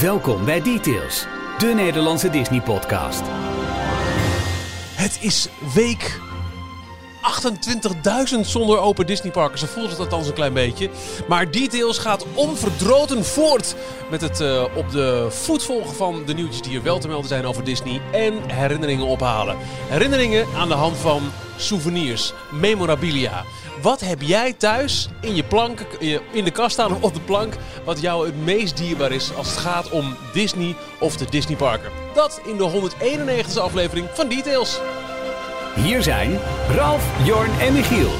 Welkom bij Details, de Nederlandse Disney-podcast. Het is week 28.000 zonder open Disneyparken. Zo voelt het althans een klein beetje. Maar Details gaat onverdroten voort met het eh, op de voet volgen van de nieuwtjes die er wel te melden zijn over Disney. En herinneringen ophalen. Herinneringen aan de hand van souvenirs, memorabilia. Wat heb jij thuis in je plank, in de kast staan of op de plank, wat jou het meest dierbaar is als het gaat om Disney of de Disneyparken? Dat in de 191e aflevering van Details. Hier zijn Ralf, Jorn en Michiel.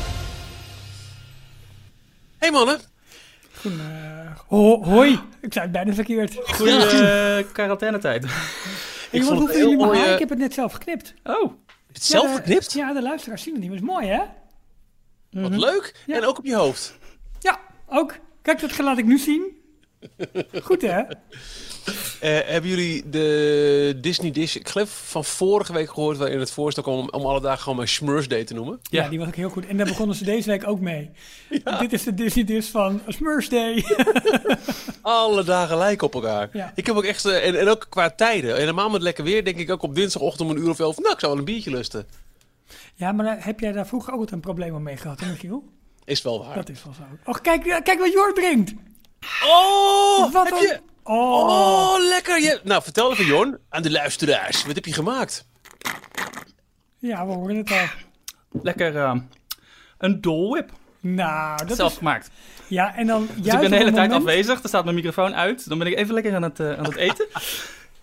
Hey mannen. Goeie, ho hoi, ik zei het bijna verkeerd. Goeie uh, quarantainetijd. Ik, vond het jullie mooi. Ik heb het net zelf geknipt. Oh. Zelf ja, geknipt? Ja, de luisteraars zien het niet. Maar is mooi, hè? Wat leuk. Ja. En ook op je hoofd. Ja, ook. Kijk, dat laat ik nu zien. Goed, hè? Eh, hebben jullie de Disney Dish, ik geloof van vorige week gehoord, waarin het voorstel kwam om, om alle dagen gewoon mijn Smurfs Day te noemen? Ja. die was ook heel goed. En daar begonnen ze deze week ook mee. Dit is de Disney Dish van Smurfs Day. Alle dagen lijken op elkaar. Ja. Ik heb ook echt, eh, en, en ook qua tijden. En helemaal met lekker weer, denk ik ook op dinsdagochtend om een uur of elf. Nou, ik zou wel een biertje lusten. Ja, maar daar- heb jij daar vroeger ook altijd een probleem mee gehad, Michiel? Is wel waar. Dat is wel zo. Och, kijk, eh, kijk wat Jor drinkt. Oh, Wat heb je... Oh. Oh, lekker. Je... Nou, vertel even, Jorn, aan de luisteraars. Wat heb je gemaakt? Ja, we horen het al. Lekker eh, een dolwip. Nou, dat Zelf is... gemaakt. Ja, en dan Dus ik ben de hele tijd moment- afwezig. Er staat mijn microfoon uit. Dan ben ik even lekker aan het, eh, aan het eten.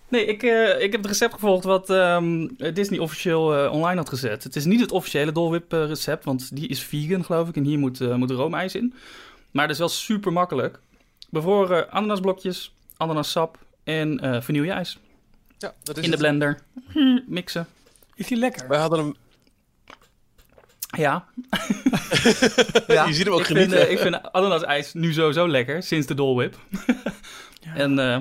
Nee, ik, eh, ik heb het recept gevolgd wat ehm, Disney officieel eh, online had gezet. Het is niet het officiële dolwip eh, recept, want die is vegan geloof ik. En hier moet, eh, moet roomijs in. Maar het is wel super makkelijk. Bevroren ananasblokjes, ananassap en eh vanilleijs. Ja, dat is In de blender. Hm, Mixen. Is die lekker? Wij hadden hem... Ja. Je ziet hem ook ik vind, genieten. ik vind ananasijs nu sowieso lekker, sinds de dolwip. En eh,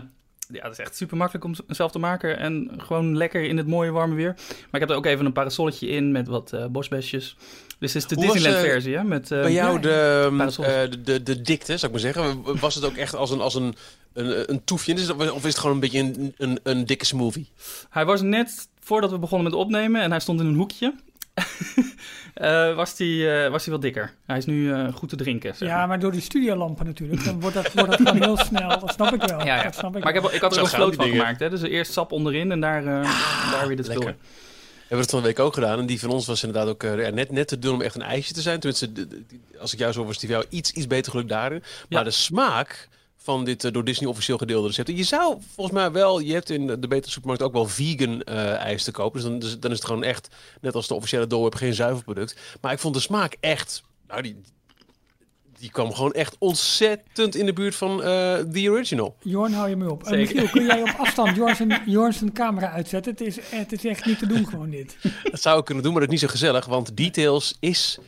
ja, het is echt super makkelijk om zelf te maken. En gewoon lekker in het mooie warme weer. Maar ik heb er ook even een parasolletje in met wat eh, bosbesjes. Dus het is de eh, versie, hè? Met, eh, Bij jou de, ehm, eh, de, de, de dikte, zou ik maar zeggen. Was het ook echt als een, als een, een, een toefje? Of is het gewoon een beetje een, een, een dikke smoothie? Hij was net voordat we begonnen met opnemen en hij stond in een hoekje. eh, was hij was hij wel dikker. Hij is nu eh, goed te drinken. Zeg Ja, maar door die studiolampen natuurlijk. Dan wordt dat, wordt dat gewoon heel snel. Dat snap ik wel. Ja, ja. Dat snap ik Maar ik, wel. heb, ik had er Zo een die van dingen. gemaakt. Hè? Dus eerst sap onderin en daar, eh, daar weer de spul. lekker. Hebben we het van de week ook gedaan. En die van ons was inderdaad ook eh, net, net te dun om echt een ijsje te zijn. Tenminste, de- de- die- als ik jou zo was, die jou iets, iets beter geluk daarin. Maar Ja. de smaak van dit eh, door Disney officieel gedeelde recept. Je zou volgens mij wel, je hebt in de betere supermarkt ook wel vegan eh, ijs te kopen. Dus dan, dus dan is het gewoon echt, net als de officiële Dole Whip, geen zuivelproduct. Maar ik vond de smaak echt, nou die, die kwam gewoon echt ontzettend in de buurt van eh The Original. Jorn, hou je me op. En Zeker. Michiel, kun jij op afstand Jorn zijn, Jorn zijn camera uitzetten? Het is, het is echt niet te doen gewoon dit. Dat zou ik kunnen doen, maar dat is niet zo gezellig. Want Details is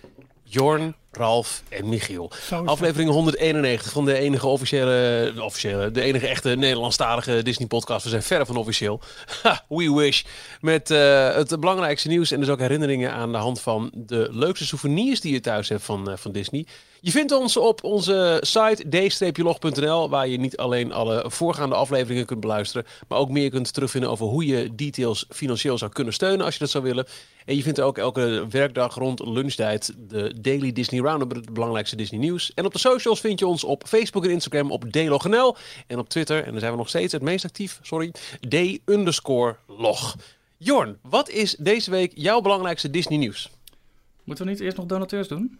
Jorn, Ralf en Michiel. Aflevering 191 van de enige officiële, de officiële, de enige echte Nederlandstalige Disney podcast. We zijn verre van officieel. Ha, we wish. Met eh, het belangrijkste nieuws en dus ook herinneringen aan de hand van de leukste souvenirs die je thuis hebt van, eh, van Disney. Je vindt ons op onze site d-log.nl, waar je niet alleen alle voorgaande afleveringen kunt beluisteren, maar ook meer kunt terugvinden over hoe je details financieel zou kunnen steunen als je dat zou willen. En je vindt er ook elke werkdag rond lunchtijd de Daily Disney Roundup, het belangrijkste Disney nieuws. En op de socials vind je ons op Facebook en Instagram op dlog.nl en op Twitter, en daar zijn we nog steeds het meest actief, sorry, d-log. Jorn, wat is deze week jouw belangrijkste Disney nieuws? Moeten we niet eerst nog donateurs doen?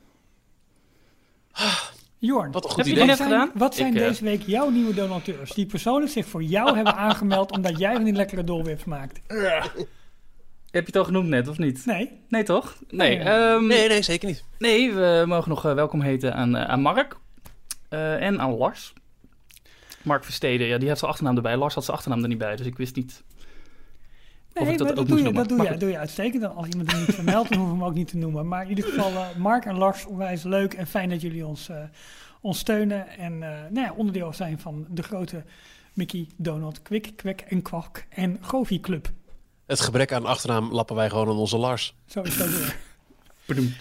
Jorn, Wat een goed Heb je idee. wat net zijn, gedaan? wat zijn Ik, eh, deze week jouw nieuwe donateurs? Die persoonlijk zich voor jou hebben aangemeld omdat jij van die lekkere dolwips maakt. Heb je het al genoemd net, of niet? Nee? Nee, toch? Nee. Nee. ehm, Nee, nee, zeker niet. Nee, we mogen nog eh, welkom heten aan, eh, aan Mark eh, en aan Lars. Mark Versteden, ja, die heeft zijn achternaam erbij. Lars had zijn achternaam er niet bij, dus ik wist niet. Of Nee, ik dat maar ook dat, doe moest je, dat, doe, Maar je, doe je uitstekend. Dan Als iemand hem niet vermeldt, dan hoeven we hem ook niet te noemen. Maar in ieder geval, eh, Mark en Lars, onwijs leuk en fijn dat jullie ons, eh, ons steunen. En eh, nou ja, onderdeel zijn van de grote Mickey, Donald, Kwik, Kwek en Kwak en Goofy Club. Het gebrek aan achternaam lappen wij gewoon aan onze Lars. Zo is dat weer.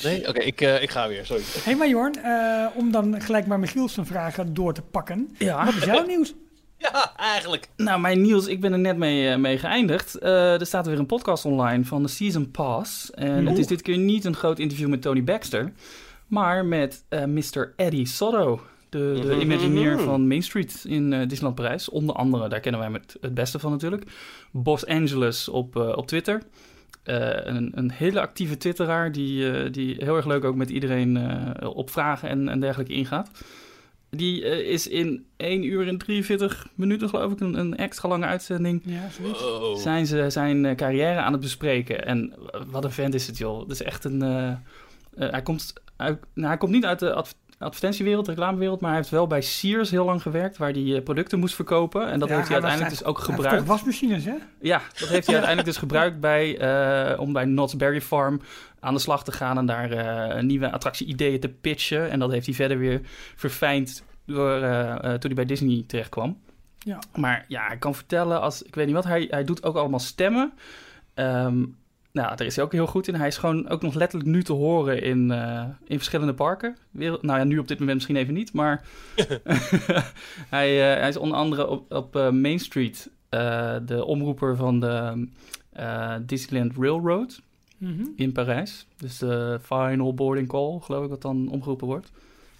Nee? Oké, ik, eh, ik ga weer, sorry. Hé hey, maar Jorn, eh, om dan gelijk maar Michiel zijn vragen door te pakken. Ja. Wat is jouw nieuws? Ja, eigenlijk. Nou, mijn nieuws, ik ben er net mee, eh, mee geëindigd. Eh, er staat weer een podcast online van de Season Pass. En het is dit keer niet een groot interview met Tony Baxter, maar met eh, Mr. Eddie Sotto. De, de Mhm. Imagineer van Main Street in Disneyland Parijs. Onder andere, daar kennen wij met het beste van natuurlijk. Bos Angeles op, op Twitter. Een, een hele actieve twitteraar die, die heel erg leuk ook met iedereen op vragen en, en dergelijke ingaat. Die eh, is in 1 uur en 43 minuten, geloof ik, een, een extra lange uitzending. Ja, zoiets. Oh. Zijn ze zijn eh, carrière aan het bespreken. En wat een vent is het, joh. Het is echt een. eh, hij, komt, uit- nou, hij komt niet uit de adv- advertentiewereld, reclamewereld, maar hij heeft wel bij Sears heel lang gewerkt, waar hij producten moest verkopen. En dat Ja, heeft hij uiteindelijk dus ook gebruikt. wasmachines, hè? Ja, dat heeft hij uiteindelijk dus gebruikt bij, eh, om bij Knott's Berry Farm aan de slag te gaan en daar eh, nieuwe attractie-ideeën te pitchen. En dat heeft hij verder weer verfijnd door, eh, eh, toen hij bij Disney terechtkwam. Ja. Maar ja, ik kan vertellen, als, ik weet niet wat, hij, hij doet ook allemaal stemmen. Ehm, nou, daar is hij ook heel goed in. Hij is gewoon ook nog letterlijk nu te horen in, in verschillende parken. Wereld, nou ja, nu op dit moment misschien even niet, maar hij, hij is onder andere op, op Main Street de omroeper van de Disneyland Railroad Mhm. in Parijs. Dus de final boarding call, geloof ik dat dan omgeroepen wordt.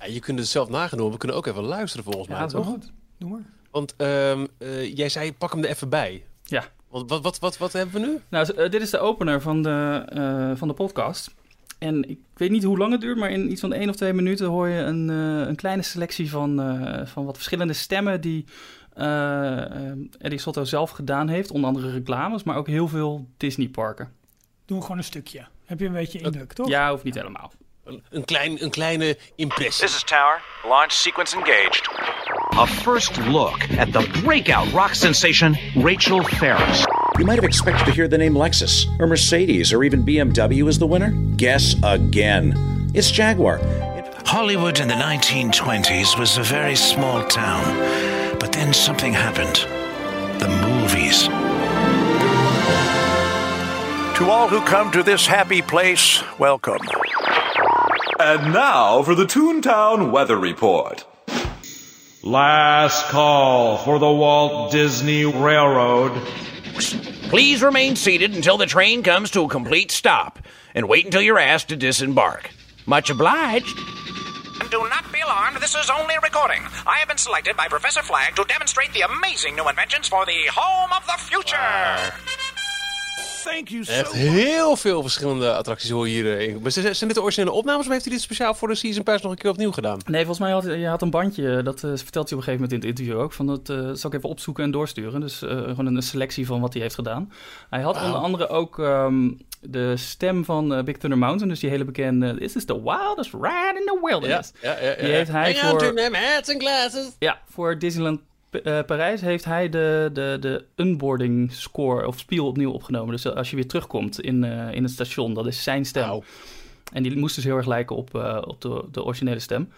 Ja, je kunt het zelf nagenomen. We kunnen ook even luisteren volgens mij, Ja, toch? toch? Goed, doe maar. Want ehm, eh, jij zei, pak hem er even bij. Ja. Want wat, wat, wat, wat hebben we nu? Nou, eh, dit is de opener van de, eh, van de podcast. En ik weet niet hoe lang het duurt, maar in iets van één of twee minuten hoor je een, eh, een kleine selectie van, eh, van wat verschillende stemmen die Eddie Sotto zelf gedaan heeft. Onder andere reclames, maar ook heel veel Disney-parken. Doe gewoon een stukje. Heb je een beetje indruk, toch? Ja, hoeft niet helemaal. Een, een, klein, een kleine impressie. This is Tower. Launch sequence engaged. A first look at the breakout rock sensation, Rachel Ferris. You might have expected to hear the name Lexus, or Mercedes, or even BMW as the winner. Guess again. It's Jaguar. Hollywood in the 1920s was a very small town. But then something happened. The movies. To all who come to this happy place, welcome. And now for the Toontown Weather Report. Last call for the Walt Disney Railroad. Please remain seated until the train comes to a complete stop, and wait until you're asked to disembark. Much obliged. And do not be alarmed, this is only a recording. I have been selected by Professor Flag to demonstrate the amazing new inventions for the home of the future. Thank you so Echt heel veel verschillende attracties hoor je hier. eh, in. Maar zijn dit de originele opnames of heeft hij dit speciaal voor de Season Pass nog een keer opnieuw gedaan? Nee, volgens mij had je had een bandje, dat eh, vertelt hij op een gegeven moment in het interview ook. Van dat eh, zal ik even opzoeken en doorsturen. Dus eh, gewoon een selectie van wat hij heeft gedaan. Hij had onder andere ook ehm, de stem van eh, Big Thunder Mountain. Dus die hele bekende This is the wildest ride in the wilderness. ja, ja. Die heeft hij Hang on voor- to them hats and glasses. Ja, voor Disneyland eh, Parijs heeft hij de, de, de unboarding score of spiel opnieuw opgenomen. Dus als je weer terugkomt in, eh, in het station, dat is zijn stem. En die moest dus heel erg lijken op, eh, op de, de originele stem.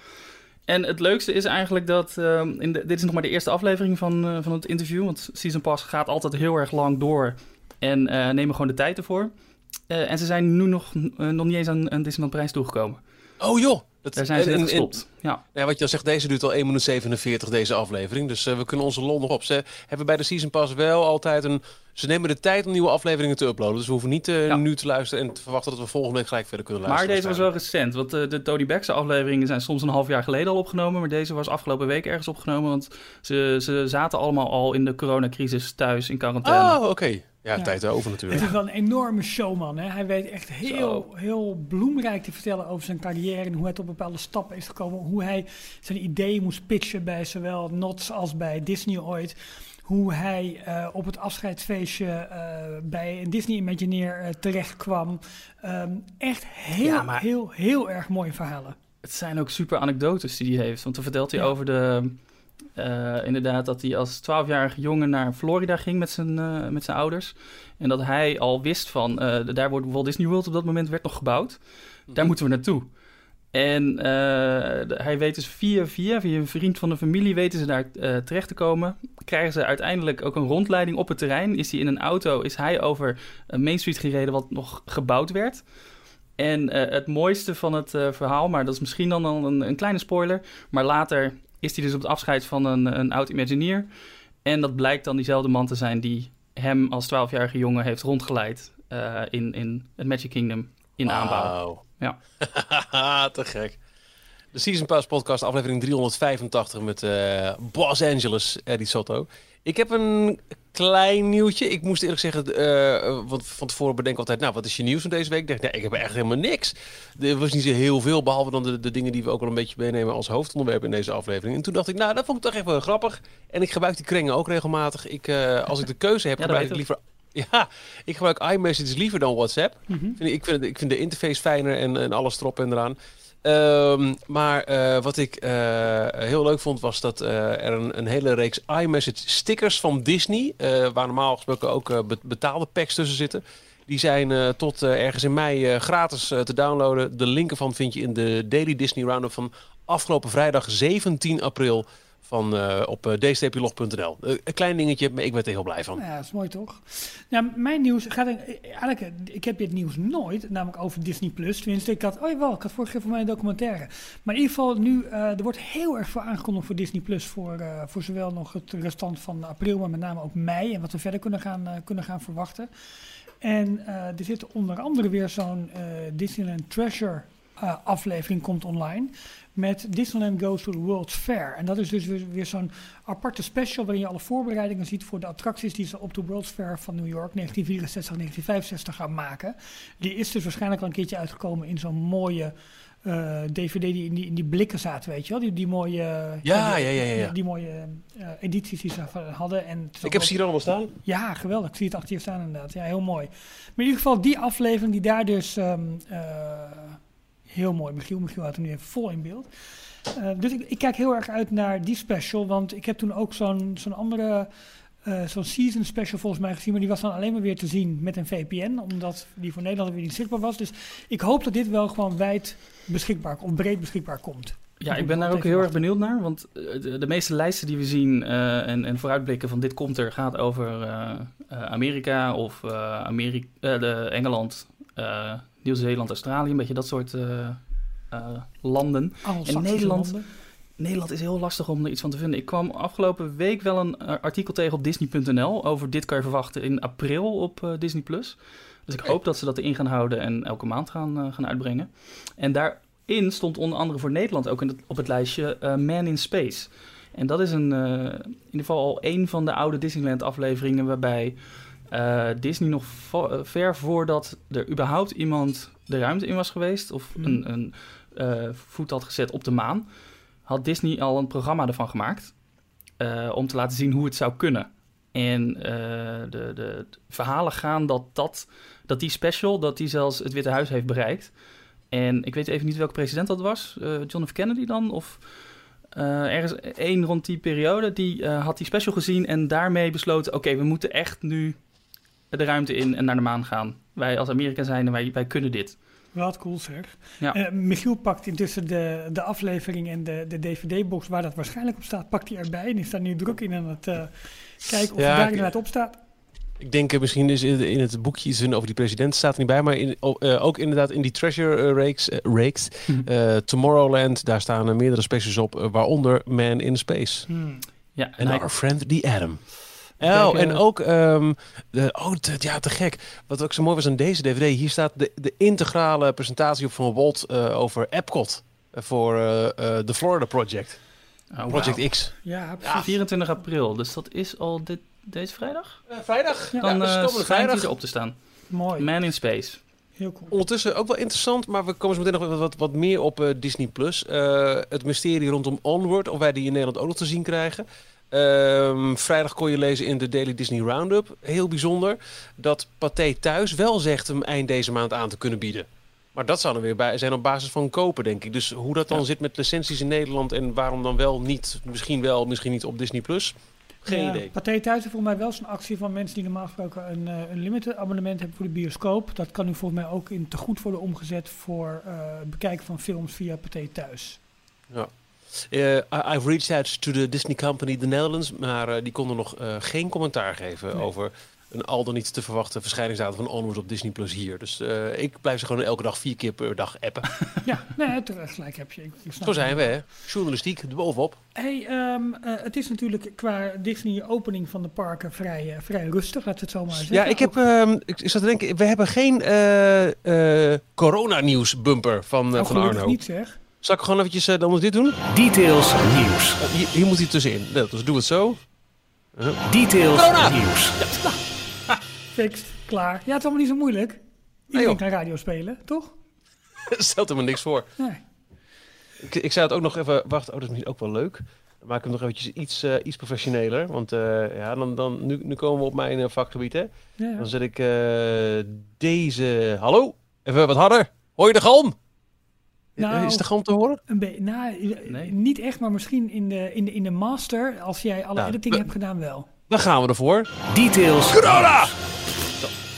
En het leukste is eigenlijk dat... ehm, in de, dit is nog maar de eerste aflevering van, eh, van het interview. Want Season Pass gaat altijd heel erg lang door. En eh, nemen gewoon de tijd ervoor. Eh, en ze zijn nu nog, eh, nog niet eens aan, aan Disneyland Parijs toegekomen. Oh joh. Dat, Daar zijn ze en- net en- gestopt. Ja. Ja, wat je al zegt, deze duurt al 1 minuut 47, deze aflevering. Dus eh, we kunnen onze lol nog op. Ze hebben bij de Season Pass wel altijd een... Ze nemen de tijd om nieuwe afleveringen te uploaden. Dus we hoeven niet eh, Ja. nu te luisteren en te verwachten dat we volgende week gelijk verder kunnen Maar luisteren. deze was wel recent, want eh, de Tony Baxter afleveringen zijn soms een half jaar geleden al opgenomen. Maar deze was afgelopen week ergens opgenomen, want ze, ze zaten allemaal al in de coronacrisis thuis in quarantaine. Oh, oké. Ja, Ja. tijd over natuurlijk. Het is wel een enorme showman. Hè? Hij weet echt heel, Zo. heel bloemrijk te vertellen over zijn carrière en hoe hij tot bepaalde stappen is gekomen. Hoe hij zijn ideeën moest pitchen bij zowel Knots als bij Disney ooit. Hoe hij eh, op het afscheidsfeestje eh, bij een Disney Imagineer eh, terecht kwam. Ehm, echt heel, Ja, maar- heel, heel erg mooie verhalen. Het zijn ook super anekdotes die hij heeft. Want dan vertelt hij Ja. over de. eh, inderdaad, dat hij als 12-jarige jongen naar Florida ging met zijn, eh, met zijn ouders. En dat hij al wist van. eh, daar wordt Walt Disney World op dat moment werd nog gebouwd. Daar moeten we naartoe. En eh, hij weet dus via, via, via een vriend van de familie weten ze daar eh, terecht te komen. Krijgen ze uiteindelijk ook een rondleiding op het terrein. Is hij in een auto, is hij over eh, Main Street gereden wat nog gebouwd werd. En het mooiste van het verhaal, maar dat is misschien dan al een, een kleine spoiler. Maar later is hij dus op het afscheid van een, een oud Imagineer. En dat blijkt dan diezelfde man te zijn die hem als 12-jarige jongen heeft rondgeleid in, in het Magic Kingdom in aanbouw. Ja. Te gek. De Season Pass podcast, aflevering 385 met eh Los Angeles, Eddie Soto. Ik heb een klein nieuwtje. Ik moest eerlijk zeggen, eh, want van tevoren bedenk ik altijd, nou, wat is je nieuws van deze week? Ik dacht, nee, ik heb echt helemaal niks. Er was niet zo heel veel, behalve dan de, de dingen die we ook wel een beetje meenemen als hoofdonderwerp in deze aflevering. En toen dacht ik, nou, dat vond ik toch even wel grappig. En ik gebruik die krengen ook regelmatig. Ik, eh, als ik de keuze heb, Ja, gebruik ik liever... Ja, ik gebruik iMessages liever dan WhatsApp. Mhm. Ik, vind, ik vind de interface fijner en, en alles erop en eraan. Ehm, maar eh, wat ik eh, heel leuk vond, was dat eh, er een, een hele reeks iMessage stickers van Disney, waar normaal gesproken ook be- betaalde packs tussen zitten. Die zijn tot ergens in mei gratis te downloaden. De link ervan vind je in de Daily Disney Roundup van afgelopen vrijdag 17 april van, eh, op uh, dstplog.nl. Eh, een klein dingetje, maar ik ben er heel blij van. Ja, dat is mooi toch? Nou, mijn nieuws gaat eigenlijk, eh, ik heb dit nieuws nooit, namelijk over Disney Plus. Tenminste, ik had, oh jawel, ik had vorige keer voor mij een documentaire. Maar in ieder geval nu, eh, er wordt heel erg veel aangekondigd voor Disney Plus voor, eh, voor zowel nog het restant van april, maar met name ook mei en wat we verder kunnen gaan, eh, kunnen gaan verwachten. En eh, er zit onder andere weer zo'n eh, Disneyland Treasure eh, aflevering komt online. Met Disneyland Goes to the World's Fair. En dat is dus weer, weer zo'n aparte special waarin je alle voorbereidingen ziet voor de attracties die ze op de World's Fair van New York 1964, 1965 gaan maken. Die is dus waarschijnlijk al een keertje uitgekomen in zo'n mooie eh, DVD die in, die in die blikken zaten, weet je wel? Die, die mooie, Ja, die- ja, ja, ja. Die, mooie eh, edities die ze hadden. En Ik heb ze hier allemaal staan. ja, geweldig. Ik zie het achter je staan inderdaad. Ja, heel mooi. Maar in ieder geval die aflevering die daar dus... ehm, eh, heel mooi. Michiel, Michiel had hem nu even vol in beeld. Eh, dus ik, ik kijk heel erg uit naar die special. Want ik heb toen ook zo'n zo'n andere... eh, zo'n season special volgens mij gezien. Maar die was dan alleen maar weer te zien met een VPN. Omdat die voor Nederland weer niet zichtbaar was. Dus ik hoop dat dit wel gewoon wijd beschikbaar... of breed beschikbaar komt. Ja, ik ben daar ook heel erg benieuwd naar. Want eh, de, de meeste lijsten die we zien en, en vooruitblikken van dit komt er, gaat over Amerika of Ameri eh, de Engeland, Nieuw-Zeeland, Australië, een beetje dat soort eh, eh, landen. Anglo-Saxische Nederland- landen. Nederland is heel lastig om er iets van te vinden. Ik kwam afgelopen week wel een eh, artikel tegen op Disney.nl over dit kan je verwachten in april op Disney+. Dus ik hoop dat ze dat erin gaan houden en elke maand gaan, gaan uitbrengen. En daarin stond onder andere voor Nederland ook in het- op het lijstje Man in Space. En dat is een, in ieder geval al een van de oude Disneyland afleveringen waarbij eh, Disney nog vo- eh, ver voordat er überhaupt iemand de ruimte in was geweest of Mhm. een, een eh, voet had gezet op de maan, had Disney al een programma ervan gemaakt om te laten zien hoe het zou kunnen. En de, de, verhalen gaan dat, dat, dat die special, dat die zelfs het Witte Huis heeft bereikt. En ik weet even niet welke president dat was. John F. Kennedy dan? Of ergens één rond die periode. Die had die special gezien en daarmee besloten... oké, we moeten echt nu de ruimte in en naar de maan gaan. Wij als Amerika zijn, wij, wij kunnen dit. Wat cool zeg. Ja. Eh, Michiel pakt intussen de, de aflevering en de, de DVD-box waar dat waarschijnlijk op staat, pakt hij erbij. En is daar nu druk in aan het eh, kijken of Ja, het daar ik- inderdaad op staat. Ik denk eh, misschien is in, in het boekje iets over die president staat er niet bij, maar in, eh, ook inderdaad in die treasure rakes, eh, rakes eh, Tomorrowland, daar staan er meerdere specials op, waaronder Man in Space. Hmm. Ja, En en hij- Our Friend the Atom. Oh, en eh, ook, ehm, de, oh, te- ja, te gek. Wat ook zo mooi was aan deze DVD, hier staat de, de integrale presentatie op van Walt eh, over Epcot eh, voor eh, eh, de Florida Project. oh, Project. X. Ja, precies. 24 april, dus dat is al dit, deze vrijdag? vrijdag? Ja, Dan dus komende schijnt vrijdag. hij erop te staan. Mooi. Man in Space. Heel cool. Ondertussen ook wel interessant, maar we komen zo meteen nog wat, wat, wat meer op eh, Disney+. Plus. Eh, het mysterie rondom Onward, of wij die in Nederland ook nog te zien krijgen. Ehm, vrijdag kon je lezen in de Daily Disney Roundup, heel bijzonder, dat Pathé Thuis wel zegt hem eind deze maand aan te kunnen bieden. Maar dat zou dan weer bij zijn op basis van kopen, denk ik. Dus hoe dat dan Ja. zit met licenties in Nederland en waarom dan wel niet, misschien wel, misschien niet op Disney+. Plus. Geen Ja, idee. Pathé Thuis heeft volgens mij wel zo'n actie van mensen die normaal gesproken een, eh, een limited abonnement hebben voor de bioscoop. Dat kan nu volgens mij ook in te goed worden omgezet voor het bekijken van films via Pathé Thuis. Eh, I- I've reached out to the Disney Company, the Netherlands, maar eh, die konden nog eh, geen commentaar geven Nee. over een al dan niet te verwachten verschijningsdatum van Onward op Disney Plus hier. Dus ik blijf ze gewoon elke dag vier keer per dag appen. Ja, nee, terecht gelijk heb je. Ik, ik snap Zo zijn we, hè? Journalistiek, er bovenop. Hey, ehm, eh, het is natuurlijk qua Disney opening van de parken vrij, vrij rustig, laten we het zo maar zeggen. Ja, ik heb. Ehm, ik ik zat te denken, we hebben geen eh eh corona-nieuws bumper van, oh, van Arno. niet zeg. Zal ik gewoon eventjes eh, dan ons dit doen? Details nieuws. Oh, hier, hier moet hij tussenin. Nou, dus doe het zo. Details Corona! nieuws. Fixed, klaar. Ja, het is allemaal niet zo moeilijk. Iedereen kan radio spelen, toch? Stelt er maar niks voor. Nee. Ik, ik zou het ook nog even... Wacht, oh, dat is misschien ook wel leuk. Dan maak ik hem nog eventjes iets, eh, iets professioneler. Want eh, ja, dan, dan, nu, nu komen we op mijn vakgebied, hè. Ja, ja. Dan zet ik eh, deze... Hallo? Even wat harder. Hoor je de galm? Nou, is de galm te horen? Een nou, eh, Nee. niet echt, maar misschien in de, in de, in de master, als jij alle Nou, editing we- hebt gedaan, wel. Dan gaan we ervoor. Details Corona! Ja,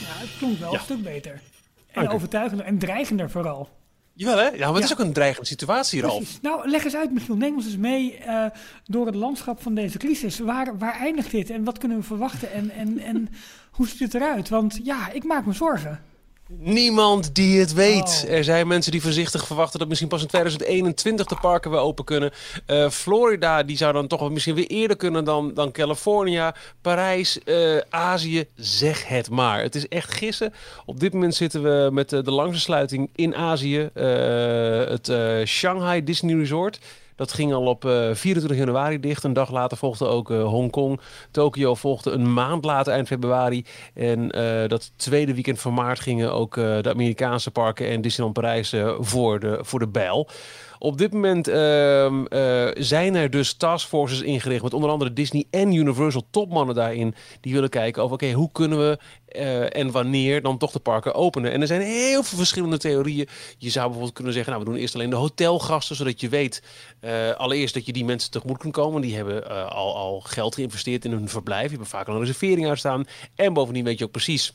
het klonk wel Ja. een stuk beter. En overtuigender en dreigender vooral. Jawel, hè? Ja, maar het is ook een dreigende situatie, Ralf. Precies. Nou, leg eens uit, Michiel. Neem ons eens mee eh, door het landschap van deze crisis. Waar, waar eindigt dit en wat kunnen we verwachten en, en, en hoe ziet het eruit? Want ja, ik maak me zorgen. Niemand die het weet. Oh. Er zijn mensen die voorzichtig verwachten dat misschien pas in 2021 de parken weer open kunnen. Eh, Florida die zou dan toch misschien weer eerder kunnen dan, dan California. Parijs, eh, Azië, zeg het maar. Het is echt gissen. Op dit moment zitten we met eh, de langste sluiting in Azië. Het Shanghai Disney Resort. Dat ging al op eh, 24 januari dicht. Een dag later volgde ook eh, Hongkong. Tokio volgde een maand later, eind februari. En eh, dat tweede weekend van maart gingen ook eh, de Amerikaanse parken en Disneyland Parijs eh, voor, de, voor de bijl. Op dit moment ehm, eh, zijn er dus taskforces ingericht met onder andere Disney en Universal topmannen daarin. Die willen kijken over oké, hoe kunnen we eh, en wanneer dan toch de parken openen. En er zijn heel veel verschillende theorieën. Je zou bijvoorbeeld kunnen zeggen, nou we doen eerst alleen de hotelgasten, zodat je weet eh, allereerst dat je die mensen tegemoet kunt komen. Die hebben eh, al, al geld geïnvesteerd in hun verblijf. Die hebben vaak al een reservering uitstaan. En bovendien weet je ook precies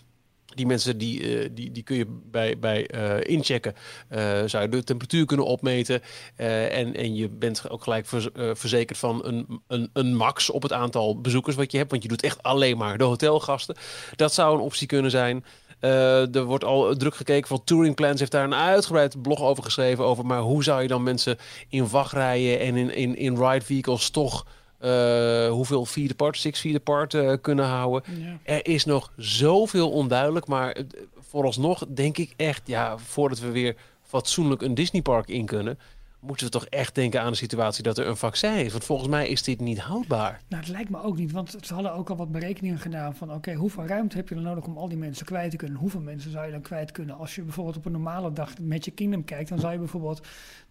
die mensen die, eh, die, die kun je bij, bij eh, inchecken. Eh, zou je de temperatuur kunnen opmeten. En, en je bent ook gelijk eh, verzekerd van een, een, een max op het aantal bezoekers wat je hebt. Want je doet echt alleen maar de hotelgasten. Dat zou een optie kunnen zijn. Er wordt al druk gekeken van Touring Plans heeft daar een uitgebreid blog over geschreven. Over maar hoe zou je dan mensen in wachtrijen en in, in, in ride vehicles toch eh, hoeveel vierde part, six vierde part eh, kunnen houden. Ja. Er is nog zoveel onduidelijk, maar eh, vooralsnog denk ik echt, ja, voordat we weer fatsoenlijk een Disneypark in kunnen, moeten we toch echt denken aan de situatie dat er een vaccin is. Want volgens mij is dit niet houdbaar. Nou, het lijkt me ook niet, want ze hadden ook al wat berekeningen gedaan van oké, hoeveel ruimte heb je dan nodig om al die mensen kwijt te kunnen? Hoeveel mensen zou je dan kwijt kunnen? Als je bijvoorbeeld op een normale dag Magic Kingdom kijkt, dan zou je bijvoorbeeld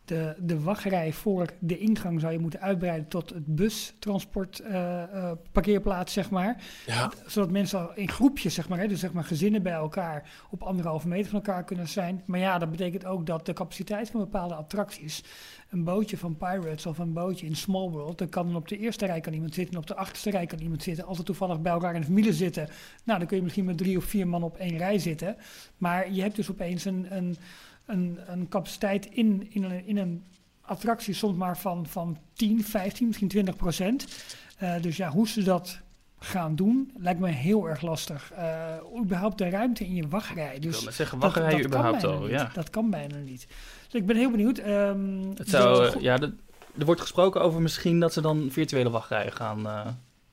de, de wachtrij voor de ingang zou je moeten uitbreiden tot het bustransport eh, eh, parkeerplaats, zeg maar. Ja. Zodat mensen al in groepjes, zeg maar, hè, dus zeg maar gezinnen bij elkaar op anderhalve meter van elkaar kunnen zijn. Maar ja, dat betekent ook dat de capaciteit van bepaalde attracties, een bootje van Pirates of een bootje in Small World, dan kan dan op de eerste rij kan iemand zitten en op de achterste rij kan iemand zitten. Als ze toevallig bij elkaar in de familie zitten, nou dan kun je misschien met drie of vier man op één rij zitten. Maar je hebt dus opeens een, een, een, een capaciteit in, in, een, in een attractie soms maar van, van 10, 15, misschien 20 procent. Eh, dus ja, hoe ze dat gaan doen, lijkt me heel erg lastig. Eh überhaupt de ruimte in je wachtrij. Dus zeggen, dat- wachtrij dat kan überhaupt al, niet. ja. Dat kan bijna niet. Dus ik ben heel benieuwd. Ehm, Het zou, dus- eh, ja, er wordt gesproken over misschien dat ze dan virtuele wachtrijen gaan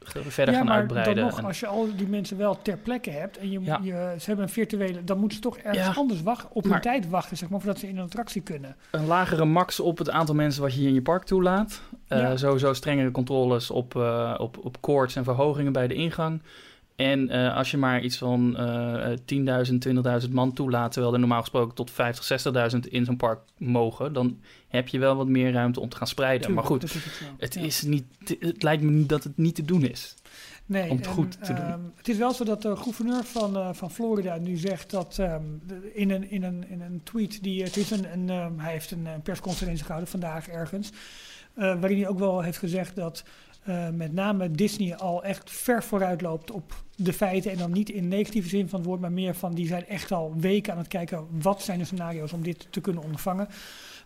verder ja, gaan maar uitbreiden. dan nog, En- als je al die mensen wel ter plekke hebt en je, Ja. je, ze hebben een virtuele, dan moeten ze toch ergens Ja. anders wachten, op hun tijd wachten, zeg maar, voordat ze in een attractie kunnen. een lagere max op het aantal mensen wat je hier in je park toelaat. Eh. Sowieso strengere controles op, eh op, op koorts en verhogingen bij de ingang. En eh, als je maar iets van eh 10.000, 20.000 man toelaat, terwijl er normaal gesproken tot 50, 60.000 in zo'n park mogen, dan heb je wel wat meer ruimte om te gaan spreiden. Tuurlijk, maar goed, is het wel. het, Ja. is niet, het lijkt me niet dat het niet te doen is. Nee, om het en, goed te doen. ehm, het is wel zo dat de gouverneur van, eh, van Florida nu zegt dat ehm, in, een, in, een, in een tweet, die, het is een, een, ehm, hij heeft een eh, persconferentie gehouden vandaag ergens, eh, waarin hij ook wel heeft gezegd dat eh, met name Disney al echt ver vooruit loopt op de feiten en dan niet in negatieve zin van het woord, maar meer van die zijn echt al weken aan het kijken wat zijn de scenario's om dit te kunnen ondervangen.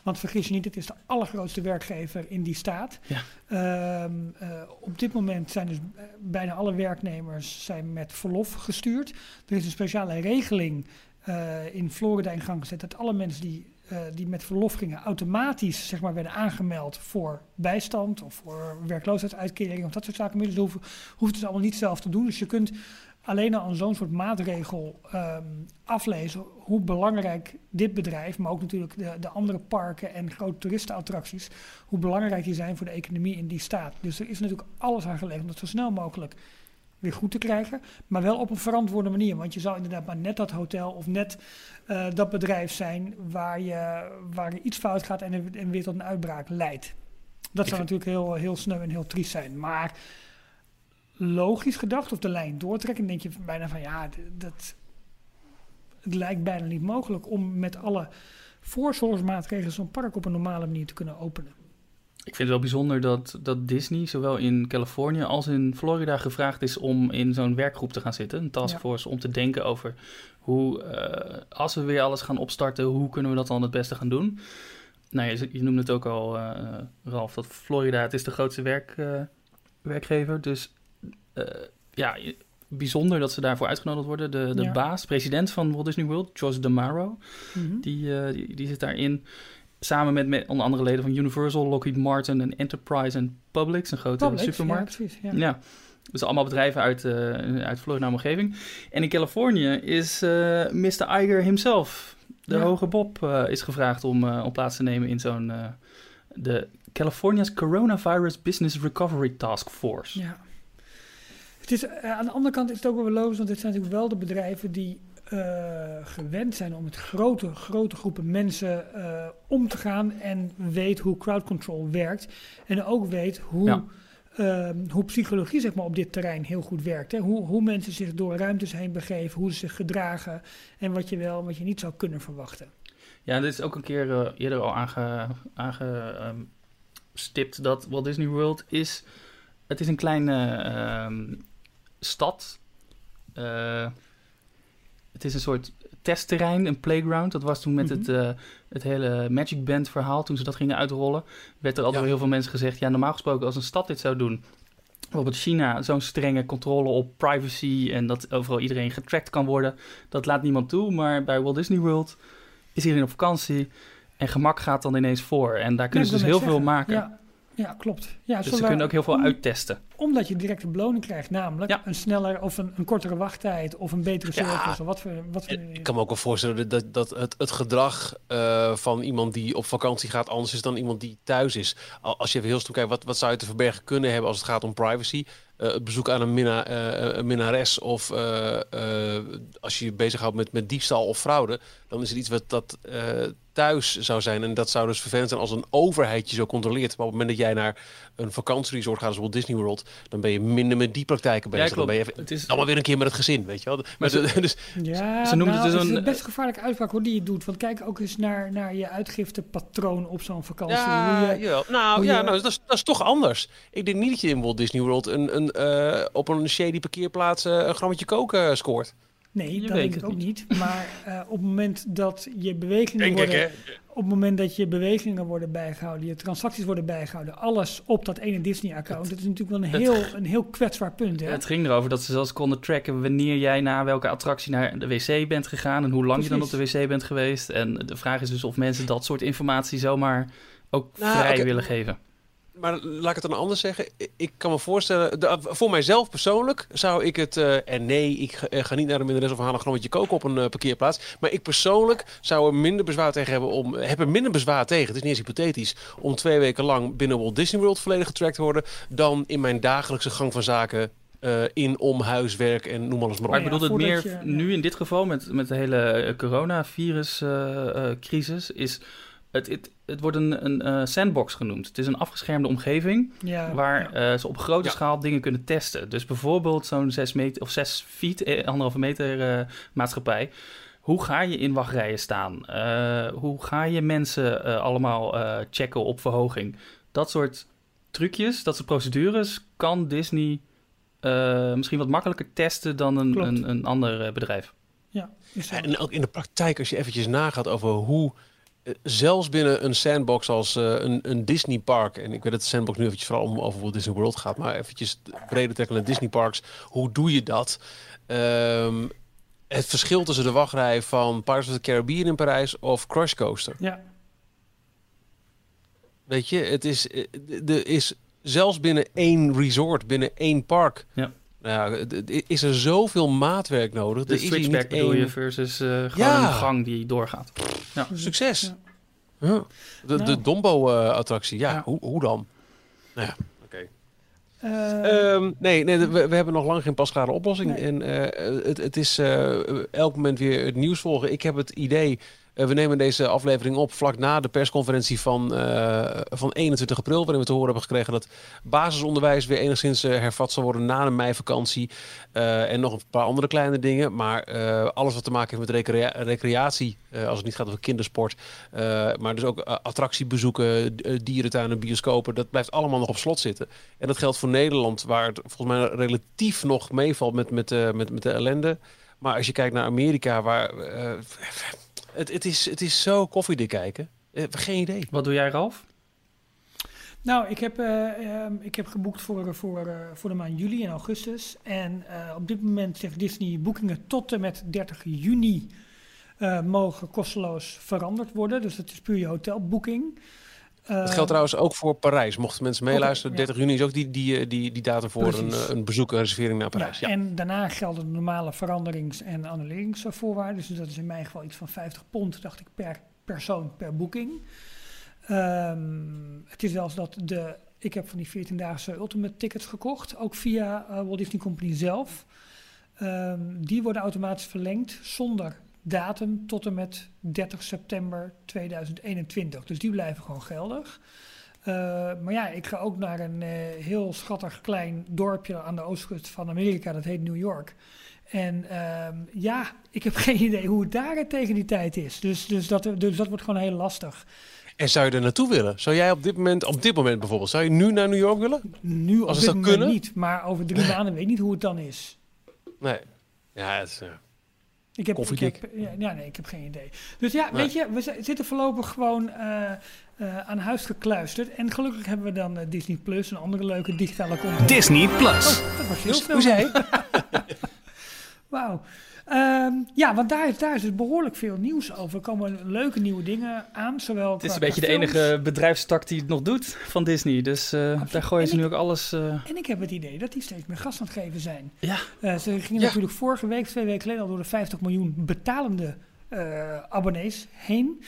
Want vergis je niet, het is de allergrootste werkgever in die staat. Ja. Ehm, eh, op dit moment zijn dus bijna alle werknemers zijn met verlof gestuurd. Er is een speciale regeling eh, in Florida in gang gezet dat alle mensen die, eh, die met verlof gingen automatisch zeg maar, werden aangemeld voor bijstand of voor werkloosheidsuitkering of dat soort zaken. Dus hoeft het allemaal niet zelf te doen. Dus je kunt alleen al aan zo'n soort maatregel ehm, aflezen hoe belangrijk dit bedrijf, maar ook natuurlijk de, de andere parken en grote toeristenattracties, hoe belangrijk die zijn voor de economie in die staat. Dus er is natuurlijk alles aan gelegen om dat zo snel mogelijk weer goed te krijgen, maar wel op een verantwoorde manier. Want je zou inderdaad maar net dat hotel of net eh, dat bedrijf zijn waar, je, waar er iets fout gaat en, er- en weer tot een uitbraak leidt. Dat zou natuurlijk heel, heel sneu en heel triest zijn. Maar logisch gedacht, of de lijn doortrekken, denk je bijna van ja, dat, het lijkt bijna niet mogelijk om met alle voorzorgsmaatregelen zo'n park op een normale manier te kunnen openen. Ik vind het wel bijzonder dat, dat Disney zowel in Californië als in Florida gevraagd is om in zo'n werkgroep te gaan zitten. Een taskforce om te denken over hoe, eh, als we weer alles gaan opstarten, hoe kunnen we dat dan het beste gaan doen. Nou, je, je noemde het ook al, eh, Ralf, dat Florida, het is de grootste werk, eh, werkgever. Dus eh, ja, bijzonder dat ze daarvoor uitgenodigd worden. De, de Ja. baas, president van Walt Disney World, George DeMaro, Mhm. die, eh, die, die zit daarin. Samen met, met onder andere leden van Universal, Lockheed Martin en Enterprise en Publix, een grote Publix, supermarkt. Ja, precies. Ja. Ja. Dus allemaal bedrijven uit, eh uit Florida omgeving. En in Californië is eh Mr. Iger himself, de Ja. hoge Bob, eh, is gevraagd om, om plaats te nemen in zo'n... de California's Coronavirus Business Recovery Task Force. Ja. Het is, aan de andere kant is het ook wel logisch, want dit zijn natuurlijk wel de bedrijven die gewend zijn om met grote, grote groepen mensen eh, om te gaan en weet hoe crowd control werkt. En ook weet hoe, Ja. ehm, hoe psychologie zeg maar, op dit terrein heel goed werkt. Hè? Hoe, hoe mensen zich door ruimtes heen begeven, hoe ze zich gedragen en wat je wel en wat je niet zou kunnen verwachten. Ja, dit is ook een keer eh, eerder al aange, aangestipt dat Walt Disney World is... Het is een kleine ehm, stad. Het is een soort testterrein, een playground. Dat was toen met Mhm. het, eh, het hele Magic Band verhaal, toen ze dat gingen uitrollen, werd er altijd Ja. heel veel mensen gezegd, ja, normaal gesproken als een stad dit zou doen, bijvoorbeeld China, zo'n strenge controle op privacy en dat overal iedereen getracked kan worden, dat laat niemand toe. Maar bij Walt Disney World is iedereen op vakantie en gemak gaat dan ineens voor. En daar kunnen ze dus heel veel maken. Ja, ja klopt. Ja, Dus ze kunnen ook heel veel om- uittesten. Omdat je direct een beloning krijgt, namelijk Ja. een sneller of een, een kortere wachttijd of een betere Ja. service of wat voor... Wat voor ik kan me ook wel voorstellen dat, dat het, het gedrag eh, van iemand die op vakantie gaat anders is dan iemand die thuis is. Al- Als je even heel stom kijkt, wat, wat zou je te verbergen kunnen hebben als het gaat om privacy? Eh, het bezoek aan een, minna, eh, een minnares of als je je bezighoudt met, met diefstal of fraude, dan is het iets wat dat thuis zou zijn. En dat zou dus vervelend zijn als een overheid je zo controleert. Maar op het moment dat jij naar een vakantieresort gaat, zoals Disney World, dan ben je minder met die praktijken bezig. dan klopt. ben je even, Het is- allemaal weer een keer met het gezin, weet je wel. Maar ze- dus, Ja, Ze noemen nou, het dus is een- een best gevaarlijke uitspraak hoe die je doet. Want kijk ook eens naar, naar je uitgiftepatroon op zo'n vakantie. Ja, hoe je, nou, ja, je- nou dat, is, dat is toch anders. Ik denk niet dat je in Walt Disney World een, een, eh, op een shady parkeerplaats eh, een grammetje koken scoort. Nee, Je dat weet denk ik ook niet. niet. Maar eh, op het moment dat je bewegingen Denk worden... Op het moment dat je bewegingen worden bijgehouden, je transacties worden bijgehouden, alles op dat ene Disney-account, dat is natuurlijk wel een heel, een heel kwetsbaar punt. Hè? Het ging erover dat ze zelfs konden tracken wanneer jij naar welke attractie naar de wc bent gegaan en hoe lang je dan op de wc bent geweest. En de vraag is dus of mensen dat soort informatie zomaar ook Nou, vrij willen geven. Maar laat ik het dan anders zeggen. Ik kan me voorstellen, de- voor mijzelf persoonlijk zou ik het... eh, en nee, ik ga, eh, ga niet naar de minnares of haal een grammetje koken op een eh, parkeerplaats. Maar ik persoonlijk zou er minder bezwaar tegen hebben om... Heb er minder bezwaar tegen, het is niet eens hypothetisch... om twee weken lang binnen Walt Disney World volledig getrackt te worden... dan in mijn dagelijkse gang van zaken... eh, in, om, huiswerk en noem alles maar op. Maar ik ja, bedoel het meer je- nu in dit geval met, met de hele eh, coronavirus-crisis. is het, het, het wordt een, een eh, sandbox genoemd. Het is een afgeschermde omgeving ja, waar ja. eh, ze op grote Ja. schaal dingen kunnen testen. Dus bijvoorbeeld zo'n 6 meter of 6 feet, eh, anderhalve meter eh, maatschappij. Hoe ga je in wachtrijen staan? Eh, hoe ga je mensen eh, allemaal eh, checken op verhoging? Dat soort trucjes, dat soort procedures kan Disney eh, misschien wat makkelijker testen dan een, een, een ander eh, bedrijf. ja, en ook in de praktijk, als je eventjes nagaat over hoe zelfs binnen een sandbox als eh, een, een Disney park. En ik weet dat de sandbox nu eventjes vooral om over Walt Disney World gaat. Maar eventjes breder trekken naar Disney parks. Hoe doe je dat? Ehm, het verschil tussen de wachtrij van Pirates of the Caribbean in Parijs of Crush Coaster. Ja. Weet je, het is, eh, er is zelfs binnen één resort, binnen één park. Ja. Nou, is er zoveel maatwerk nodig. De switchback bedoel je versus eh, gewoon Ja. een gang die doorgaat. Ja. succes. Ja. Ja. De, Nou. de Dombo-attractie, ja, Ja. Hoe, hoe dan? Nou ja, oké. Eh, Ehm, nee, nee we, we hebben nog lang geen pasklare oplossing. Nee. En eh, het, het is eh, elk moment weer het nieuws volgen. Ik heb het idee, we nemen deze aflevering op vlak na de persconferentie van, eh, van 21 april. Waarin we te horen hebben gekregen dat basisonderwijs weer enigszins eh, hervat zal worden na de meivakantie. Eh, en nog een paar andere kleine dingen. Maar eh, alles wat te maken heeft met recrea- recreatie, eh, als het niet gaat over kindersport. eh, maar dus ook eh, attractiebezoeken, eh, dierentuinen, bioscopen. Dat blijft allemaal nog op slot zitten. En dat geldt voor Nederland, waar het volgens mij relatief nog meevalt met, met, eh, met, met de ellende. Maar als je kijkt naar Amerika, waar. eh, het, het, is, het is zo koffiedik kijken. Eh, geen idee. Wat doe jij, Ralf? Nou, ik heb, eh, ehm, ik heb geboekt voor, voor, eh, voor de maand juli en augustus. En eh, op dit moment zegt Disney boekingen tot en met 30 juni eh, mogen kosteloos veranderd worden. Dus dat is puur je hotelboeking. Dat Eh, geldt trouwens ook voor Parijs. Mochten mensen meeluisteren, Oké, ja. 30 juni is ook die, die, eh, die, die datum voor een, een bezoek, een reservering naar Parijs. Ja, En daarna gelden de normale veranderings- en annuleringsvoorwaarden. Dus dat is in mijn geval iets van 50 pond, dacht ik, per persoon per boeking. Ehm, het is zelfs dat de. Ik heb van die 14-daagse Ultimate tickets gekocht, ook via eh, Walt Disney Company zelf. Ehm, die worden automatisch verlengd zonder datum tot en met 30 september 2021. Dus die blijven gewoon geldig. Eh, maar ja, ik ga ook naar een eh, heel schattig klein dorpje aan de oostkust van Amerika, dat heet New York. En ehm, ja, ik heb geen idee hoe het daar tegen die tijd is. Dus, dus, dat, dus dat wordt gewoon heel lastig. En zou je er naartoe willen? Zou jij op dit moment, op dit moment bijvoorbeeld, zou je nu naar New York willen? Nu op Als dit het zou moment kunnen? niet, maar over drie maanden weet ik niet hoe het dan is. Nee. Ja, het is, eh, Ik heb, ik heb, ja, nee, ik heb geen idee. Dus ja, Nee. weet je, we zi- zitten voorlopig gewoon eh, eh, aan huis gekluisterd. En gelukkig hebben we dan eh, Disney Plus en andere leuke digitale content. Disney Plus. Oh, dat was heel snel. Hoe zei Wauw. Ehm, ja, want daar is, daar is dus behoorlijk veel nieuws over. Er komen leuke nieuwe dingen aan. Zowel Het is een beetje de enige bedrijfstak die het nog doet van Disney. Dus eh, daar gooien En ze nu ook alles... eh, En ik heb het idee dat die steeds meer gas aan het geven zijn. Ja. Eh, ze gingen Ja. natuurlijk vorige week, twee weken geleden, al door de 50 miljoen betalende abonnees heen.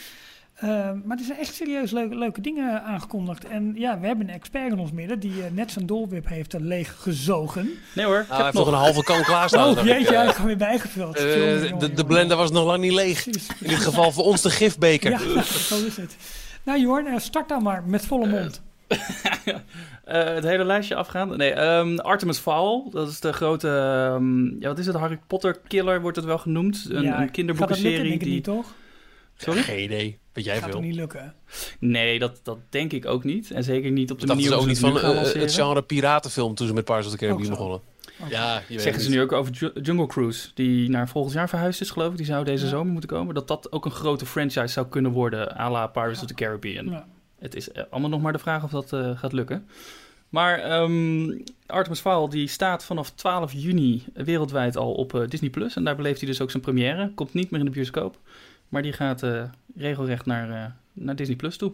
Eh, maar er zijn echt serieus leuke, leuke dingen aangekondigd. En ja, we hebben een expert in ons midden die eh, net zijn dolwip heeft uh, leeg gezogen. Nee hoor, ik Nou, hij heb heeft nog een halve kan klaarstaan. Oh ik, jeetje, eh. hij is gewoon weer bijgevuld. Eh, Jongen, de, jongen, de blender was nog lang niet leeg. Precies. In dit geval voor ons de gifbeker. Ja, zo is het. Nou Jorn, start dan maar met volle mond. Eh, het hele lijstje afgaan. Nee, ehm, Artemis Fowl. Dat is de grote... ehm, ja, wat is het? Harry Potter killer wordt het wel genoemd. Een, ja, een Gaat dat lukken? kinderboekenserie Denk ik die... niet, toch? Sorry? Geen idee. Weet jij Gaat veel? niet lukken? Nee, dat, dat denk ik ook niet. En zeker niet op de Dat manier ze ook hoe niet van het gaan eh, het genre piratenfilm toen ze met Pirates of the Caribbean zo. begonnen. Oké. Ja, je weet Zeggen ze het nu ook over Ju- Jungle Cruise, die naar volgend jaar verhuisd is, geloof ik. Die zou deze Ja. zomer moeten komen. Dat dat ook een grote franchise zou kunnen worden, à la Pirates of the Caribbean. Ja. Het is eh, allemaal nog maar de vraag of dat eh, gaat lukken. Maar ehm, Artemis Fowl die staat vanaf 12 juni wereldwijd al op eh, Disney+. Plus En daar beleeft hij dus ook zijn première. Komt niet meer in de bioscoop. Maar die gaat eh, regelrecht naar, eh, naar Disney Plus toe.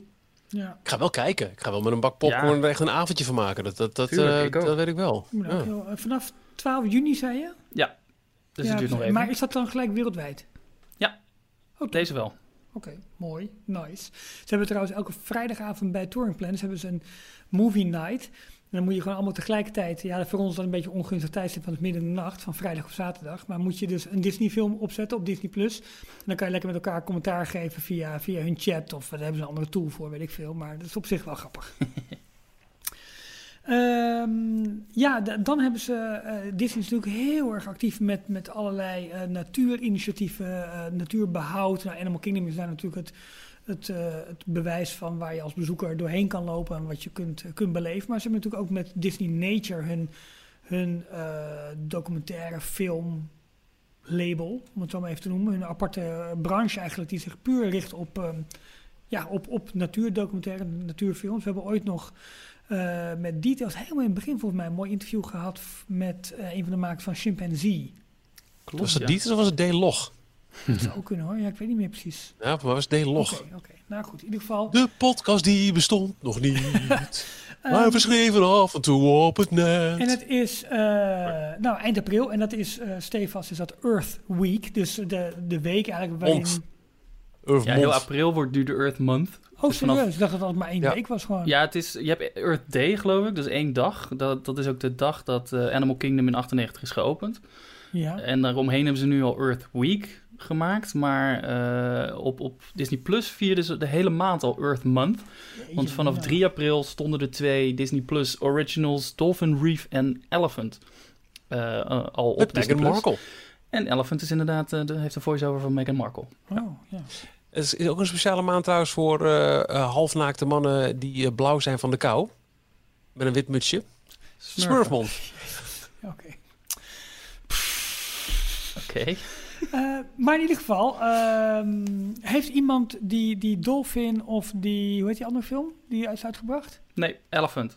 Ja. Ik ga wel kijken. Ik ga wel met een bak popcorn er echt een avondje van maken. Dat, dat, dat, Tuurlijk, eh, ik ook. dat weet ik wel. Ja. heel- Vanaf 12 juni, zei je? Ja, dus Ja, het duurt nog even. Maar is dat dan gelijk wereldwijd? Ja. Oké, Deze wel. Oké, mooi, nice. Ze hebben trouwens elke vrijdagavond bij Touring Plans hebben ze een movie night. En dan moet je gewoon allemaal tegelijkertijd, ja, voor ons dan een beetje ongunstig tijdstip, want het midden in de nacht, van vrijdag of zaterdag. Maar moet je dus een Disney film opzetten op Disney Plus. En dan kan je lekker met elkaar commentaar geven via, via hun chat of daar hebben ze een andere tool voor, weet ik veel. Maar dat is op zich wel grappig. Ehm, ja, dan hebben ze. eh, Disney is natuurlijk heel erg actief met, met allerlei eh, natuurinitiatieven, eh, natuurbehoud. Nou, Animal Kingdom is daar natuurlijk het, het, eh, het bewijs van waar je als bezoeker doorheen kan lopen en wat je kunt, eh, kunt beleven. Maar ze hebben natuurlijk ook met Disney Nature hun, hun eh, documentaire film label, om het zo maar even te noemen. Hun aparte branche eigenlijk die zich puur richt op, ehm, ja, op, op natuurdocumentaire, natuurfilms. We hebben ooit nog eh, met Details helemaal in het begin volgens mij een mooi interview gehad met eh, een van de makers van Chimpanzee. was het Dieter of was het D-Log? Dat zou ook kunnen hoor, ja, ik weet niet meer precies. Ja, maar was het D-Log. Oké, oké. Nou goed, in ieder geval. De podcast die bestond nog niet. maar Ehm, verschreven af en toe op het net. En het is eh, nou, eind april en dat is eh stevast is dat Earth Week. Dus de, de week eigenlijk waarin... Earth Ja, heel april wordt nu de Earth Month. Oh, Dus vanaf- serieus? Ik dacht dat het maar één Ja. week was gewoon. Ja, het is, je hebt Earth Day, geloof ik. Dat is één dag. Dat, dat is ook de dag dat eh, Animal Kingdom in 98 is geopend. Ja. En daaromheen hebben ze nu al Earth Week gemaakt. Maar eh, op, op Disney Plus vierden ze de hele maand al Earth Month. Want vanaf ja. 3 april stonden de twee Disney Plus Originals Dolphin Reef en Elephant eh, eh, al op Met Disney Meghan Plus. Markle. En Elephant is inderdaad, eh, de, heeft een voice-over van Meghan Markle. Oh, ja. Het is ook een speciale maand trouwens voor halfnaakte mannen die blauw zijn van de kou. Met een wit mutsje. Smurfmond. Oké. Oké. Eh, maar in ieder geval, ehm, heeft iemand die, die Dolphin of die, hoe heet die andere film die is uitgebracht? Nee, Elephant.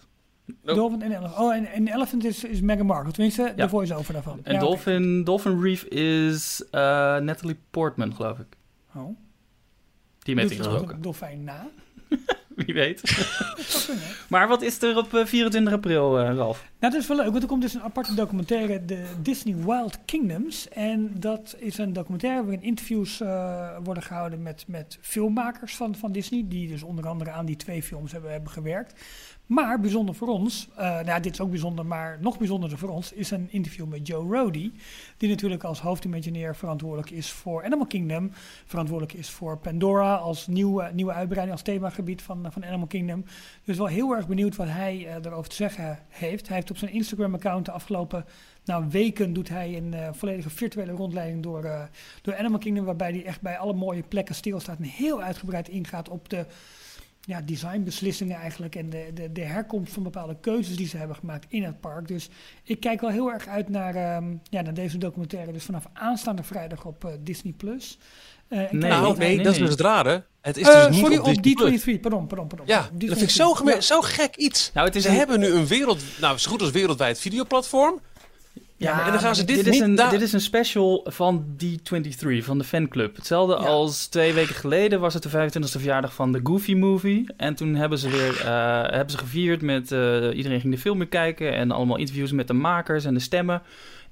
Oh. Dolphin en Elephant. Oh, en, en Elephant is, is Meghan Markle, tenminste de Ja. voice-over daarvan. En Ja. Dolphin, Dolphin Reef is eh, Natalie Portman, geloof ik. Oh. Die hij ze gesproken. een dolfijn na. Wie weet. Maar wat is er op eh, 24 april, eh, Ralf? Nou, dat is wel leuk, want er komt dus een aparte documentaire, de Disney Wild Kingdoms. En dat is een documentaire waarin interviews eh, worden gehouden met, met filmmakers van, van Disney, die dus onder andere aan die twee films hebben, hebben gewerkt. Maar bijzonder voor ons, eh, nou dit is ook bijzonder, maar nog bijzonderder voor ons, is een interview met Joe Rody. Die natuurlijk als hoofdimagineer verantwoordelijk is voor Animal Kingdom. Verantwoordelijk is voor Pandora als nieuwe, nieuwe uitbreiding, als themagebied van, van Animal Kingdom. Dus wel heel erg benieuwd wat hij eh, erover te zeggen heeft. Hij heeft op zijn Instagram-account de afgelopen nou, weken doet hij een eh, volledige virtuele rondleiding door, door Animal Kingdom. Waarbij hij echt bij alle mooie plekken stilstaat en heel uitgebreid ingaat op de ja, designbeslissingen eigenlijk. En de, de, de herkomst van bepaalde keuzes die ze hebben gemaakt in het park. Dus ik kijk wel heel erg uit naar, ehm, ja, naar deze documentaire. Dus vanaf aanstaande vrijdag op eh, Disney+. Plus. Eh, Nee, nou, nee, nee, dat is dus het rare. Het is Eh, dus niet sorry, op op Disney Plus. D23. Pardon, pardon, pardon. Ja, D23. dat vind ik zo, Ja. zo gek iets. Nou, het is Ze een- hebben nu een wereld, nou, zo goed als wereldwijd videoplatform. Ja, en dan gaan ze dit, dit, is niet een, dit is een special van D23, van de fanclub. Hetzelfde Ja. als twee weken geleden was het de 25e verjaardag van de Goofy Movie. En toen hebben ze weer eh, hebben ze gevierd met... eh, iedereen ging de film weer kijken en allemaal interviews met de makers en de stemmen.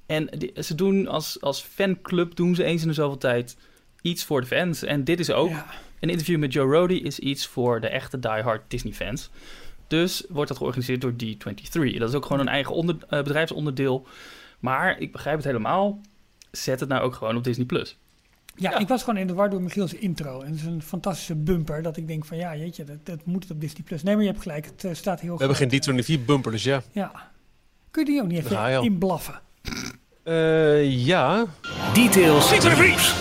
En die- ze doen als, als fanclub doen ze eens in de zoveel tijd iets voor de fans. En dit is ook... Ja. Een interview met Joe Rody is iets voor de echte diehard Disney-fans. Dus wordt dat georganiseerd door D23. Dat is ook gewoon een eigen onder, eh, bedrijfsonderdeel. Maar ik begrijp het helemaal. Zet het nou ook gewoon op Disney+. Plus. Ja, ik was gewoon in de war door Michiel's intro. En het is een fantastische bumper dat ik denk van ja, jeetje, dat, dat moet het op Disney+. Plus. Nee, maar je hebt gelijk, het eh, staat heel We hebben geen D24 bumper, dus ja. Ja. Kun je die ook niet even inblaffen? Eh, ja. Details briefs.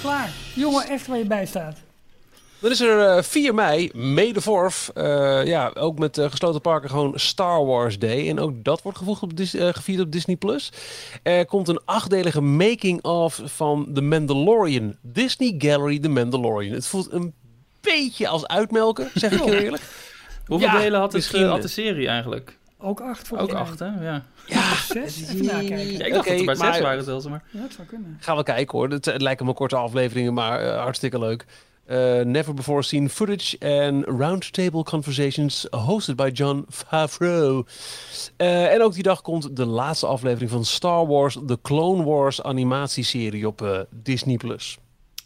Klaar. Jongen, echt waar je bij staat. Dan is er eh, 4 mei, May the 4th. eh, ja, ook met eh, gesloten parken gewoon Star Wars Day. En ook dat wordt gevoegd op Dis- eh, gevierd op Disney+. Plus. Er komt een achtdelige making-of van The Mandalorian. Disney Gallery The Mandalorian. Het voelt een beetje als uitmelken, zeg ik heel eerlijk. Hoeveel Ja, delen had, het, misschien, eh, had de serie eigenlijk? Ook acht voor Ook acht, hè? Ja. Ja, Zes? Even nakijken. ja ik dacht Oké, dat er maar zes maar- waren zelfs. Maar... Ja, dat zou kunnen. Gaan we kijken hoor. Het, het lijken me korte afleveringen, maar eh, hartstikke leuk. Eh, never before seen footage and roundtable conversations hosted by John Favreau. Eh, en ook die dag komt de laatste aflevering van Star Wars, The Clone Wars animatieserie op eh, Disney+. Plus.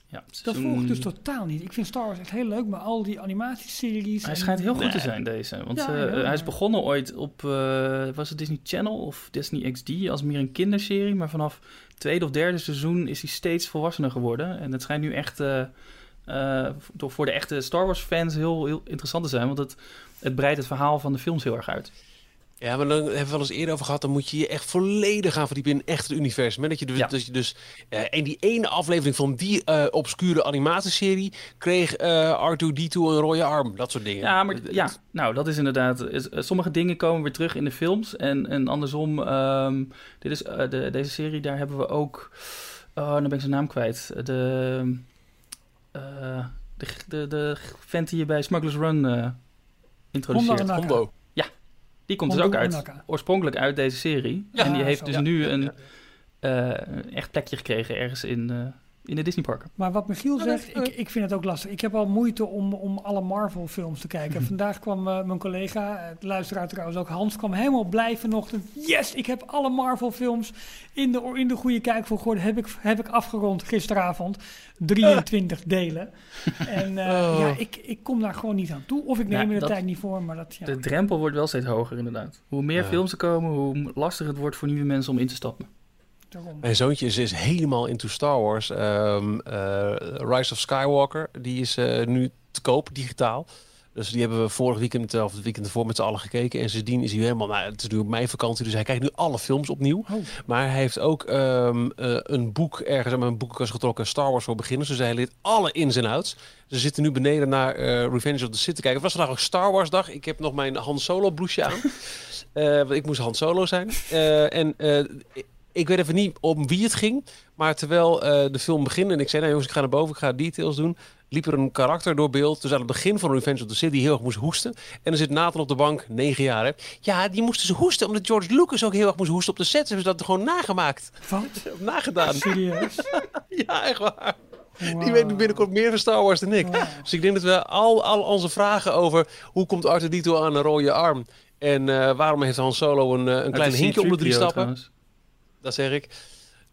Ja, Dat seizoen- volg ik dus totaal niet. Ik vind Star Wars echt heel leuk, maar al die animatieseries... Hij en- schijnt heel goed te zijn, deze. Want Ja, eh, ja, ja. hij is begonnen ooit op, eh, was het Disney Channel of Disney XD, als meer een kinderserie. Maar vanaf tweede of derde seizoen is hij steeds volwassener geworden. En het schijnt nu echt eh, eh, voor de echte Star Wars fans heel, heel interessant te zijn. Want het, het breidt het verhaal van de films heel erg uit. Ja, maar dan hebben we wel eens eerder over gehad. Dan moet je je echt volledig gaan verdiepen in echt het universum. hè. Dat je dus, Ja. dat je dus eh, in die ene aflevering van die eh, obscure animatieserie kreeg eh R2D2 een rode arm. Dat soort dingen. Ja, maar ja, nou, dat is inderdaad. is- sommige dingen komen weer terug in de films. En, en andersom, ehm, dit is, de, deze serie, daar hebben we ook. Oh, dan ben ik zijn naam kwijt. De. Eh, De, de, de vent die je bij Smugglers Run eh introduceert. Onaka. Combo. Die komt dus ook Hondo uit, oorspronkelijk uit deze serie. Ja, en die heeft zo. dus Ja. nu een eh, echt plekje gekregen ergens in, eh, in de Disneyparken. Maar wat Michiel zegt, ik, ik vind het ook lastig. Ik heb al moeite om, om alle Marvel-films te kijken. Vandaag kwam eh, mijn collega, het luisteraar trouwens ook, Hans, kwam helemaal blij vanochtend. Yes, ik heb alle Marvel-films in de, in de goede kijkvolgorde heb ik, heb ik afgerond gisteravond. 23 delen. En eh, Oh. ja, ik, ik kom daar gewoon niet aan toe. Of ik neem Ja, me de dat- tijd niet voor, maar dat... Ja. De drempel wordt wel steeds hoger inderdaad. Hoe meer films er komen, hoe lastiger het wordt voor nieuwe mensen om in te stappen. Daarom. Mijn zoontje is, is helemaal into Star Wars. Ehm, eh, Rise of Skywalker, die is eh, nu te koop, digitaal. Dus die hebben we vorig weekend of het weekend ervoor met z'n allen gekeken. En sindsdien is hij helemaal, nou, het is nu op mijn vakantie, dus hij kijkt nu alle films opnieuw. Oh. Maar hij heeft ook ehm, eh, een boek ergens aan mijn boekenkast getrokken, Star Wars voor beginners. Dus hij leert alle ins en outs. Ze zitten nu beneden naar eh, Revenge of the Sith te kijken. Het was vandaag ook Star Wars dag. Ik heb nog mijn Han Solo blouseje aan. Eh, want ik moest Han Solo zijn. Eh, en eh, ik weet even niet om wie het ging. Maar terwijl eh, de film begint en ik zei, nou jongens, ik ga naar boven, ik ga details doen. Liep er een karakter door beeld. Dus aan het begin van Revenge of the City die heel erg moest hoesten. En er zit Nathan op de bank, negen jaar. Hè. Ja, die moesten ze hoesten, omdat George Lucas ook heel erg moest hoesten op de set. Ze hebben dat gewoon nagemaakt. Wat? Nagedaan. Serieus? Ja, echt waar. Die weet binnenkort meer van Star Wars dan ik. Dus ik denk dat we al, al onze vragen over hoe komt Arthur Dito aan een rode arm... en eh, waarom heeft Han Solo een, eh, een klein Het is hinkje onder drie C-3PO stappen... trouwens. Dat zeg ik.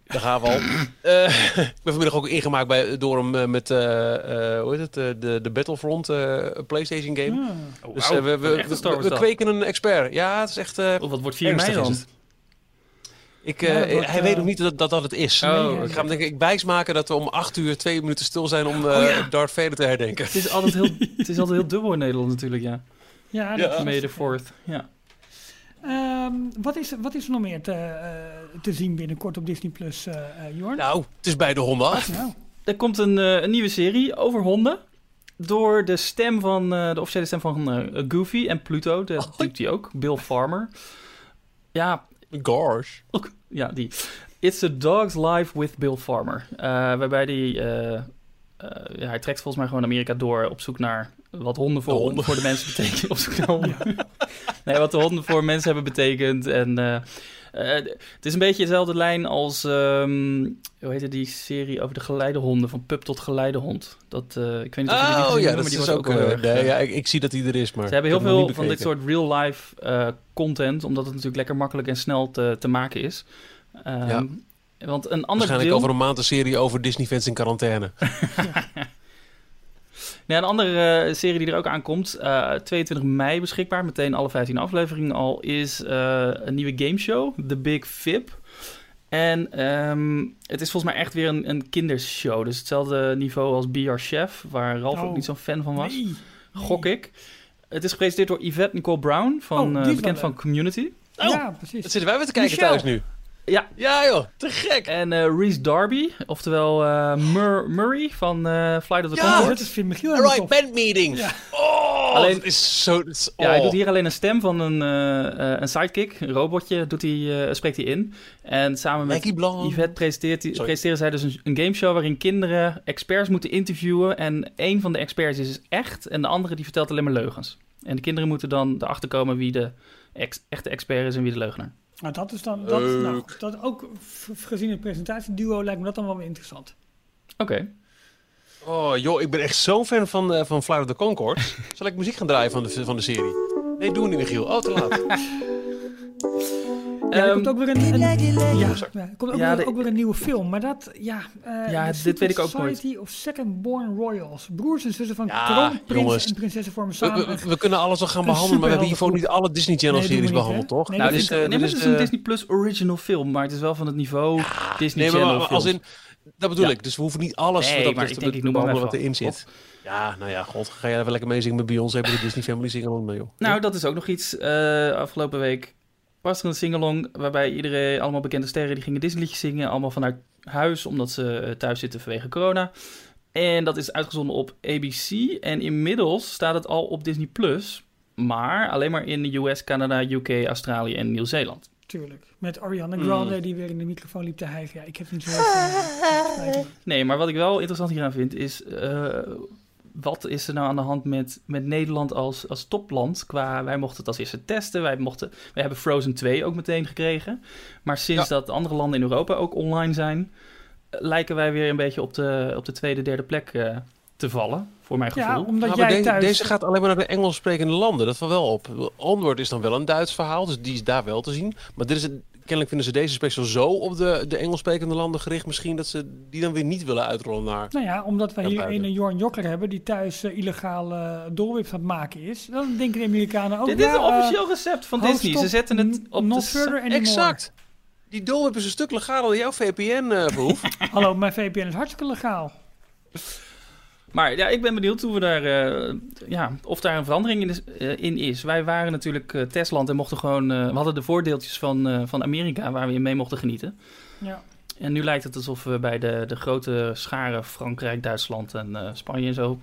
Daar gaan we al. Eh, ik ben vanmiddag ook ingemaakt bij, door hem eh, met eh, eh, hoe heet het, eh, de, de Battlefront eh, PlayStation game. Ah. Oh, Dus eh, we, we, we, we kweken een expert. Ja, het is echt. eh, Oh, wat wordt 4 ernstig mei dan? Ik, Ja, eh, wordt, hij weet ook niet dat dat, dat het is. Oh, Nee, ik ga hem denk ik wijsmaken dat we om acht uur twee minuten stil zijn om Oh, eh ja. Darth Vader te herdenken. Het is altijd heel, het is altijd heel dubbel in Nederland natuurlijk, ja. Ja, Ja. dat is May the 4th, ja. Ehm, wat, is, wat is er nog meer te, eh, te zien binnenkort op Disney Plus, eh eh, Jorn? Nou, het is bij de honden af. Nou, Er komt een, eh, een nieuwe serie over honden. Door de stem van, eh, de officiële stem van Goofy en Pluto. Dat doet hij ook. Bill Farmer. Ja, Gosh. ook, ja, die. It's a Dog's Life with Bill Farmer. Eh, waarbij die, eh, eh, ja, hij trekt volgens mij gewoon Amerika door op zoek naar wat honden voor, De honden. voor de mensen betekenen. Naar honden. nee, wat de honden voor mensen hebben betekend. En eh, eh, het is een beetje dezelfde lijn als, ehm, hoe heette die serie over de geleidehonden, van pup tot geleidehond. Dat, eh, ik weet niet of jullie die Oh gezien ja, dat maar die is ook. ook heel erg, nee, ja, ik, ik zie dat hij er is, maar. ze hebben heel veel van dit soort real-life content, omdat het natuurlijk lekker makkelijk en snel te, te maken is. Ehm, Ja. Want een ander Waarschijnlijk deel... over een maand een serie over Disney-fans in quarantaine. Nee, een andere eh, serie die er ook aankomt, eh 22 mei beschikbaar, meteen alle 15 afleveringen al, is eh, een nieuwe gameshow, The Big Fib. En ehm, het is volgens mij echt weer een, een kindershow. Dus hetzelfde niveau als Be Our Chef, waar Ralf ook Oh. niet zo'n fan van was. nee. Gok ik. Het is gepresenteerd door Yvette Nicole Brown, van, Oh, eh, bekend van Community. Ja, precies. Wat zitten wij weer te kijken thuis nu? Ja. Ja joh, te gek. En eh Reese Darby, oftewel eh, Mur- Murray van eh Flight of the Ja, Oh, Conchords. dat is Finn Michiel tof. band meeting. Ja. Oh, Alleen- dat is zo... dat is- Ja, hij oh. doet hier alleen een stem van een, eh, eh, een sidekick, een robotje, doet hij, eh, spreekt hij in. En samen met Maggie Blanc. Yvette presenteert, hij- presenteren zij dus een, een gameshow waarin kinderen experts moeten interviewen. En één van de experts is echt en de andere die vertelt alleen maar leugens. En de kinderen moeten dan erachter komen wie de ex- echte expert is en wie de leugenaar. Nou, dat is dan, dat, nou, dat ook gezien het presentatieduo lijkt me dat dan wel weer interessant. Oké. Oh joh, ik ben echt zo'n fan van, eh van Flight of the Conchords. Zal ik muziek gaan draaien van de, van de serie? Nee, doe het niet Michiel. Oh, te laat. Ja, er Ehm, komt ook weer een, een- ja, er komt ook, Ja, weer, de- ook weer een nieuwe film, maar dat, ja... eh, Ja, dit weet ik ook nooit. Society of Second Born Royals. Broers en zussen van Ja, kroonprins jongens. en prinsessen vormen We, samen... we, we kunnen alles wel gaan behandelen, maar we hebben hiervoor niet alle Disney Channel Nee, doen we series niet, behandeld, hè? toch? Nee, nou, dat dit, is, is, eh, nee, dit maar is het is een de- Disney Plus original film, maar het is wel van het niveau Disney Nee, maar, Channel maar als in... Dat bedoel Ja. ik. Dus we hoeven niet alles Nee, maar ik denk, ik behandelen wat erin zit. Ja, nou ja, god. Ga jij even lekker meezingen met Beyoncé bij de Disney Family Sing mee, joh. Nou, dat is ook nog iets. eh, afgelopen week was er een singalong waarbij iedereen, allemaal bekende sterren, die gingen Disney-liedjes zingen. Allemaal vanuit huis, omdat ze eh, thuis zitten vanwege corona. En dat is uitgezonden op ABC. En inmiddels staat het al op Disney+. Plus, Maar alleen maar in de US, Canada, UK, Australië en Nieuw-Zeeland. Tuurlijk. Met Ariana Hmm. Grande die weer in de microfoon liep te hijgen. Ja, ik heb niet zo heel veel. Nee, maar wat ik wel interessant hieraan vind is... eh, wat is er nou aan de hand met, met Nederland als, als topland? Qua, wij mochten het als eerste testen. Wij, mochten, wij hebben Frozen 2 ook meteen gekregen. Maar sinds dat andere landen in Europa ook online zijn, lijken wij weer een beetje op de, op de tweede, derde plek eh, te vallen. Voor mijn gevoel. Ja, omdat Nou, maar jij de- thuis... Deze gaat alleen maar naar de Engels sprekende landen. Dat valt wel op. Onward is dan wel een Duits verhaal, dus die is daar wel te zien. Maar dit is het, kennelijk vinden ze deze special zo op de, de Engels sprekende landen gericht misschien... dat ze die dan weer niet willen uitrollen naar... Nou ja, omdat Naar hier een Jorn Jokker hebben die thuis eh, illegale aan het maken is. Dan denken de Amerikanen ook... Dit is een eh, officieel recept van Disney. Ze zetten het op not de... further anymore. Exact! Die dolwip is een stuk legaler dan jouw VPN-behoef. Hallo, mijn VPN is hartstikke legaal. Maar ja, ik ben benieuwd hoe we daar, eh, ja, of daar een verandering in is, eh, in is. Wij waren natuurlijk testland en mochten gewoon... eh, we hadden de voordeeltjes van, eh, van Amerika waar we in mee mochten genieten. Ja. En nu lijkt het alsof we bij de, de grote scharen Frankrijk, Duitsland en eh, Spanje en zo...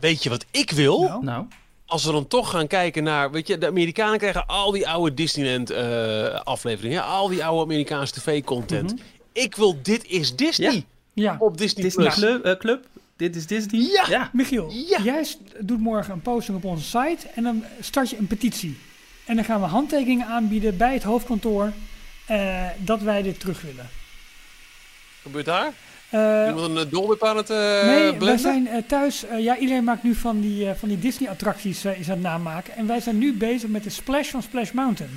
Weet je wat ik wil? Nou, Nou, Als we dan toch gaan kijken naar... Weet je, de Amerikanen krijgen al die oude Disneyland-afleveringen. ja, al die oude Amerikaanse tv-content. Ik wil Dit is Disney Ja. ja. op Disney+. Disney Plus. Club, Club, dit is Disney. Ja. Michiel, Ja. jij doet morgen een posting op onze site en dan start je een petitie. En dan gaan we handtekeningen aanbieden bij het hoofdkantoor eh, dat wij dit terug willen. Gebeurt daar? Eh, Iemand een eh, dolwip aan het eh nee, wij blenden? zijn eh, thuis. ja, iedereen maakt nu van die, van die Disney-attracties is aan het namaken. En wij zijn nu bezig met de Splash van Splash Mountain.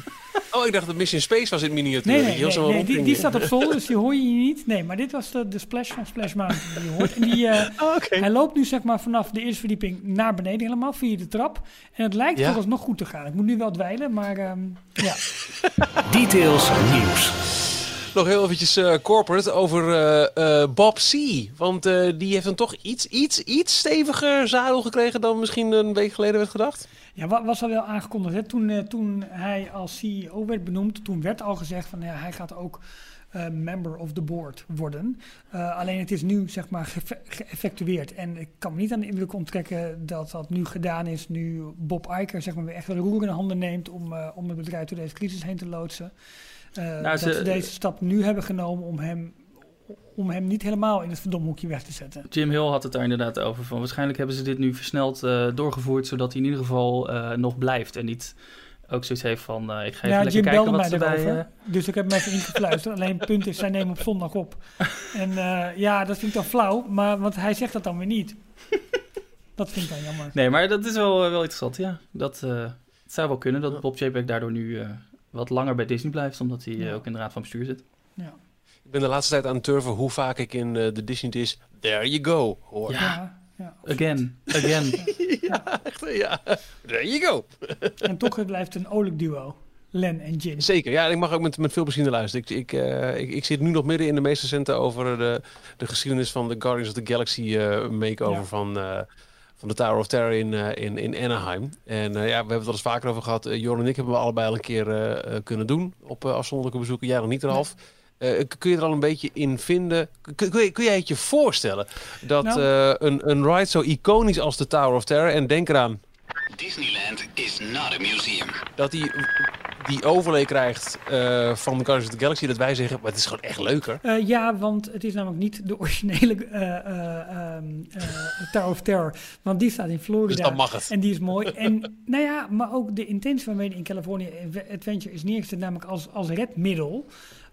Oh, ik dacht dat Mission Space was in miniatuur. Nee, nee, nee, nee, die, die staat op zolder, dus die hoor je niet. Nee, maar dit was de, de Splash van Splash Mountain die je hoort. En die, eh, Oh, oké. hij loopt nu zeg maar vanaf de eerste verdieping naar beneden helemaal, via de trap. En het lijkt Ja. nog goed te gaan. Ik moet nu wel dweilen, maar ehm, ja. Details nieuws. Nog heel eventjes eh, corporate over eh, eh, Bob C. Want die heeft dan toch iets, iets, iets steviger zadel gekregen dan misschien een week geleden werd gedacht. Ja, wa- was al wel aangekondigd. Hè? Toen, toen hij als CEO werd benoemd, toen werd al gezegd van ja, hij gaat ook member of the board worden. Alleen het is nu zeg maar gefe- geëffectueerd. En ik kan me niet aan de indruk onttrekken dat dat nu gedaan is, nu Bob Iker zeg maar weer echt de roer in de handen neemt om, om het bedrijf door deze crisis heen te loodsen. Eh, dat ze- ze deze stap nu hebben genomen om hem, om hem niet helemaal in het verdomhoekje weg te zetten. Jim Hill had het daar inderdaad over. Van, waarschijnlijk hebben ze dit nu versneld eh, doorgevoerd, zodat hij in ieder geval eh, nog blijft. En niet ook zoiets heeft van, eh, ik ga even Ja, lekker Jim kijken wat mij ze bij... erover. eh, Dus ik heb hem even ingefluisterd. Alleen het punt is, zij nemen op zondag op. En eh, ja, dat vind ik dan flauw. Maar, want hij zegt dat dan weer niet. Dat vind ik dan jammer. Nee, maar dat is wel, wel interessant, ja. Dat, eh, het zou wel kunnen dat Bob Chapek daardoor nu eh, wat langer bij Disney blijft, omdat hij eh, Ja. ook in de raad van bestuur zit. Ja. Ik ben de laatste tijd aan het turven hoe vaak ik in eh, de Disney Dis There You Go hoor. Ja. Ja. Again, again. Ja, echt, ja. There you go. En toch blijft het een olijk duo. Len en Jin. Zeker, ja, ik mag ook met, met veel plezier luisteren. Ik, ik, eh, ik, ik zit nu nog midden in de meest recente over de, de geschiedenis van de Guardians of the Galaxy eh, makeover Ja. van, eh, van de Tower of Terror in, eh, in, in Anaheim. En eh, ja, we hebben het al eens vaker over gehad. Uh, Joran en ik hebben we allebei al een keer eh, eh, kunnen doen op eh, afzonderlijke bezoeken. Jij nog niet, Ralf. Eh, kun je er al een beetje in vinden? Kun, kun, je, kun jij het je voorstellen dat Nou. eh, een, een ride zo iconisch als de Tower of Terror, en denk eraan Disneyland is not a museum. dat hij die overlay krijgt eh, van Guardians of the Galaxy, dat wij zeggen, maar het is gewoon echt leuker. Eh, ja, want het is namelijk niet de originele eh, eh, ehm, eh, Tower of Terror. Want die staat in Florida. Dus dan mag het. En die is mooi. En nou ja, maar ook de intentie waarmee in California Adventure is neergezet, namelijk als, als redmiddel.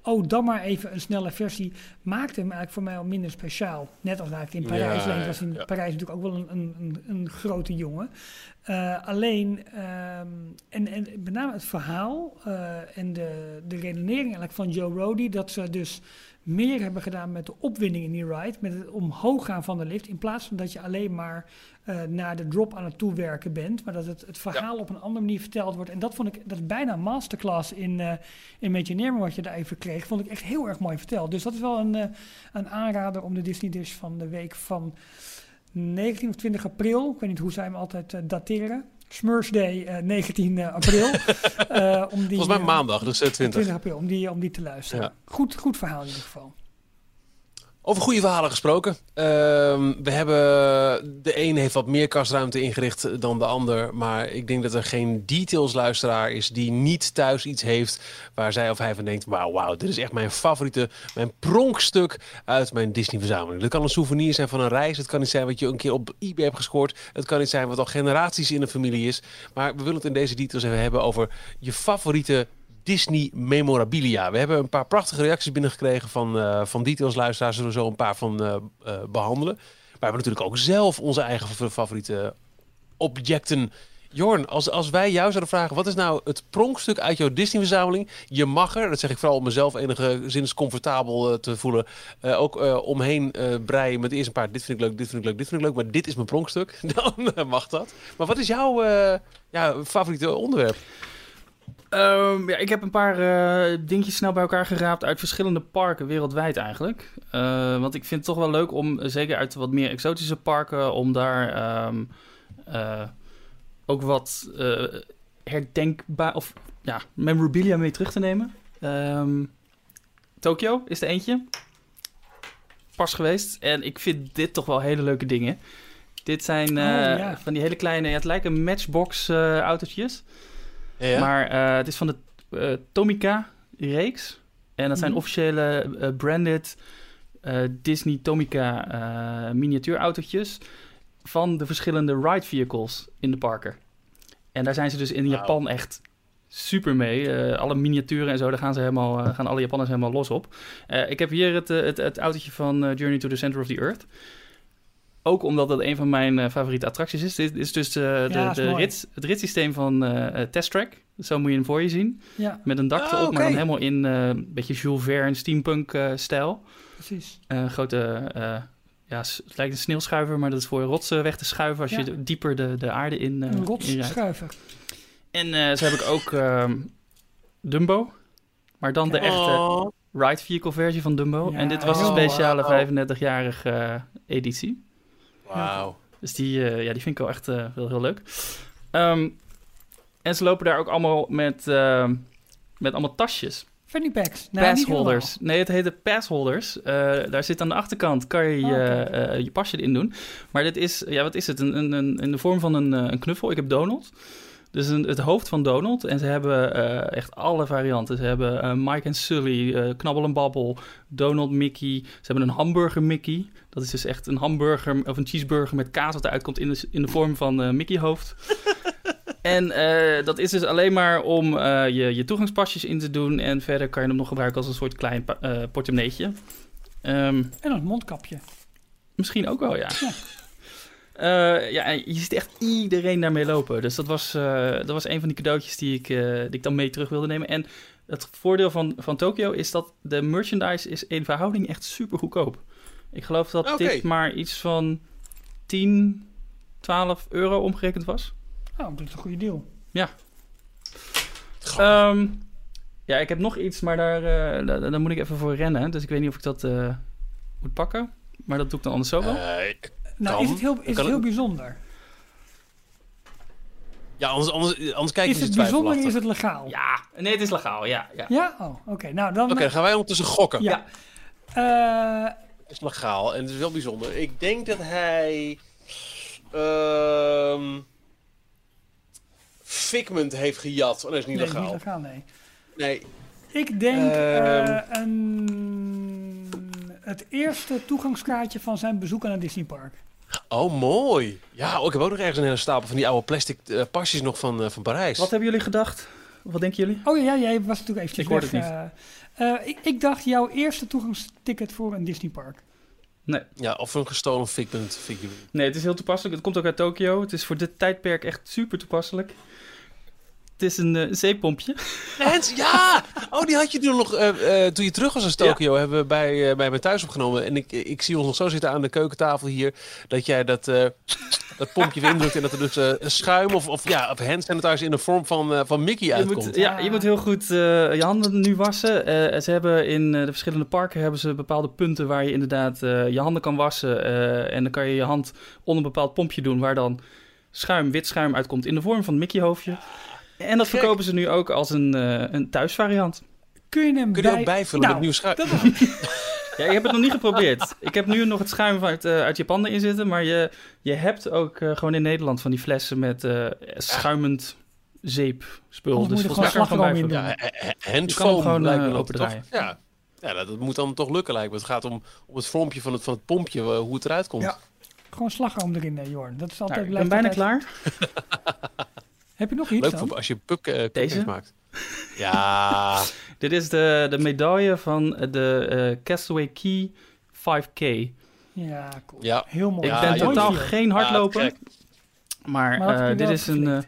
Oh, dan maar even een snelle versie. Maakte hem eigenlijk voor mij al minder speciaal. Net als eigenlijk in Parijs. Ja, was in ja. Parijs natuurlijk ook wel een, een, een, een grote jongen. Eh, alleen, ehm, en, en met name het verhaal eh, en de, de redenering eigenlijk van Joe Rody, dat ze dus meer hebben gedaan met de opwinding in die ride, met het omhoog gaan van de lift, in plaats van dat je alleen maar eh, naar de drop aan het toewerken bent, maar dat het, het verhaal op een andere manier verteld wordt. En dat vond ik, dat is bijna een masterclass in, eh in Imagineering wat je daar even kreeg, vond ik echt heel erg mooi verteld. Dus dat is wel een, eh, een aanrader om de Disney Dish van de week van 19 of 20 april, ik weet niet hoe zij hem altijd dateren. Smurfs Day, eh, 19 april. Eh, om die, Volgens mij eh, maandag, dus eh, 20. 20 april, om die, om die te luisteren. Ja. Goed, goed verhaal in ieder geval. Over goede verhalen gesproken. Ehm, we hebben, de een heeft wat meer kastruimte ingericht dan de ander. Maar ik denk dat er geen details luisteraar is die niet thuis iets heeft waar zij of hij van denkt: wauw, wauw, dit is echt mijn favoriete, mijn pronkstuk uit mijn Disney verzameling. Dat kan een souvenir zijn van een reis. Het kan iets zijn wat je een keer op eBay hebt gescoord. Het kan iets zijn wat al generaties in de familie is. Maar we willen het in deze details even hebben over je favoriete Disney memorabilia. We hebben een paar prachtige reacties binnengekregen van, eh van details luisteraars. Zullen we zo een paar van eh, eh, behandelen. Maar we hebben natuurlijk ook zelf onze eigen fa- favoriete objecten. Jorn, als, als wij jou zouden vragen, wat is nou het pronkstuk uit jouw Disney-verzameling? Je mag er, dat zeg ik vooral om mezelf enigszins comfortabel te voelen, ook omheen breien met eerst een paar, dit vind ik leuk, dit vind ik leuk, dit vind ik leuk, maar dit is mijn pronkstuk. Dan mag dat. Maar wat is jouw ja, favoriete onderwerp? Ehm, ja, ik heb een paar eh, dingetjes snel bij elkaar geraapt uit verschillende parken wereldwijd eigenlijk. Eh, want ik vind het toch wel leuk om, eh, zeker uit wat meer exotische parken, om daar ehm, eh, ook wat herdenkbaar of ja, memorabilia mee terug te nemen. Ehm Tokio is er eentje. Pas geweest. En ik vind dit toch wel hele leuke dingen. Dit zijn Oh, ja. van die hele kleine, ja, het lijken matchbox autootjes. Ja? Maar eh, het is van de eh, Tomica-reeks. En dat zijn Mhm. officiële eh, branded Disney Tomica miniatuurautootjes van de verschillende ride vehicles in de parken. En daar zijn ze dus in. Japan echt super mee. Alle miniaturen en zo, daar gaan, ze helemaal, gaan alle Japanners helemaal los op. Ik heb hier het, het, het autootje van Journey to the Center of the Earth. Ook omdat dat een van mijn eh, favoriete attracties is. Dit is dus eh, de, Ja, is de rits, het ritssysteem van eh, eh, Test Track. Zo moet je hem voor je zien. Ja, Met een dak Ah, erop, maar dan helemaal in eh, een beetje Jules Verne steampunk eh, stijl. precies. Een grote, eh, ja, het lijkt een sneeuwschuiver, maar dat is voor rotsen weg te schuiven als Ja. je dieper de, de aarde in, eh Een rotsschuiver. En eh, zo heb ik ook ehm, Dumbo, maar dan de echte Oh. ride vehicle versie van Dumbo. Ja, en dit was een speciale Wauw. 35-jarige eh, editie. Wauw. Dus die, eh, ja, die vind ik wel echt wel heel leuk. Ehm, en ze lopen daar ook allemaal met, ehm, met allemaal tasjes. Fanny packs. Nou, niet passholders. Nee, het heet de passholders. Eh, daar zit aan de achterkant, kan je je, Oh, eh, je pasje erin doen. Maar dit is, ja, wat is het? Een, een, een, in de vorm van een, eh, een knuffel. Ik heb Donald. Dus een, het hoofd van Donald. En ze hebben eh, echt alle varianten. Ze hebben eh, Mike en Sully, eh, Knabbel en Babbel, Donald Mickey. Ze hebben een hamburger Mickey. Dat is dus echt een hamburger of een cheeseburger met kaas wat eruit komt in de, in de vorm van Mickey hoofd. En dat is dus alleen maar om je, je toegangspasjes in te doen. En verder kan je hem nog gebruiken als een soort klein eh portemonneetje. Ehm, En een mondkapje. misschien ook wel, ja. Ja. Eh, ja, je ziet echt iedereen daarmee lopen. Dus dat was, eh, dat was een van die cadeautjes die ik, eh, die ik dan mee terug wilde nemen. En het voordeel van, van Tokyo is dat de merchandise is in verhouding echt super goedkoop. Ik geloof dat dit maar iets van 10, 12 euro omgerekend was. Oh, dat is een goede deal. Ehm, ja, ik heb nog iets, maar daar, eh, daar, daar moet ik even voor rennen. Dus ik weet niet of ik dat eh, moet pakken. Maar dat doe ik dan anders zo wel. Nou, Kan. is het heel, is het het- heel bijzonder? ja, anders, anders, anders kijk je Is dus het bijzonder, is het legaal? ja, nee, het is legaal, ja. ja. Ja? Oh, oké. Nou, dan... Oké, dan gaan wij ondertussen gokken. ja. Eh, Het is legaal en het is wel bijzonder. Ik denk dat hij... ehm Figment heeft gejat. Oh, dat is niet nee, legaal. niet legaal, nee. Nee. Ik denk Ehm. eh, een, het eerste toegangskaartje van zijn bezoek aan het Disneypark. Oh, mooi. Ja, oh, ik heb ook nog ergens een hele stapel van die oude plastic eh, pasjes nog van, eh, van Parijs. Wat hebben jullie gedacht? Wat denken jullie? Oh ja, jij was natuurlijk eventjes Ik hoorde weg. het eh. Ik, ik dacht jouw eerste toegangsticket voor een Disneypark. Nee. Ja, of een gestolen Figment figurine. nee, het is heel toepasselijk. Het komt ook uit Tokio. Het is voor dit tijdperk echt super toepasselijk. Het is een eh, zeepompje. Hans, ja! Oh, die had je toen nog, eh, eh, toen je terug was in Tokio, hebben we bij, bij mij thuis opgenomen. En ik, ik zie ons nog zo zitten aan de keukentafel hier, dat jij dat, dat pompje weer indrukt en dat er dus eh, schuim of, of, ja, of hand sanitizer in de vorm van, van Mickey Je uitkomt. moet, ja, je moet heel goed je handen nu wassen. Ze hebben in de verschillende parken hebben ze bepaalde punten waar je inderdaad je handen kan wassen. en dan kan je je hand onder een bepaald pompje doen waar dan schuim, wit schuim uitkomt in de vorm van een Mickey hoofdje. En dat Gek. verkopen ze nu ook als een, eh, een thuisvariant. Kun je hem Kun je bij... ook bijvullen Nou, met nieuw schuim? dat- Ja, ik heb het nog niet geprobeerd. Ik heb nu nog het schuim uit, eh, uit je panden in zitten. Maar je, je hebt ook eh, gewoon in Nederland van die flessen met eh, schuimend zeepspul. Anders Dus moet je volgens mij kan gewoon in. Ja, Je kan hem handfoam gewoon, lijkt me dat opendraaien. toch? Ja, ja dat, dat moet dan toch lukken lijkt me. Het gaat om, om het vormpje van het, van het pompje, hoe het eruit komt. Ja. Gewoon slagroom erin, hè, Jorn. Dat is altijd Nou, ik ben bijna altijd- klaar. Heb je nog iets Leuk dan? voor als je puk, eh, cupcakes Deze? maakt. Ja, Dit is de, de medaille van de eh, Castaway Key 5K. Ja, cool. Ja. Heel mooi. Ik Ja, ben totaal Mooi geen hardloper. Ja, maar eh, dit is een, eh,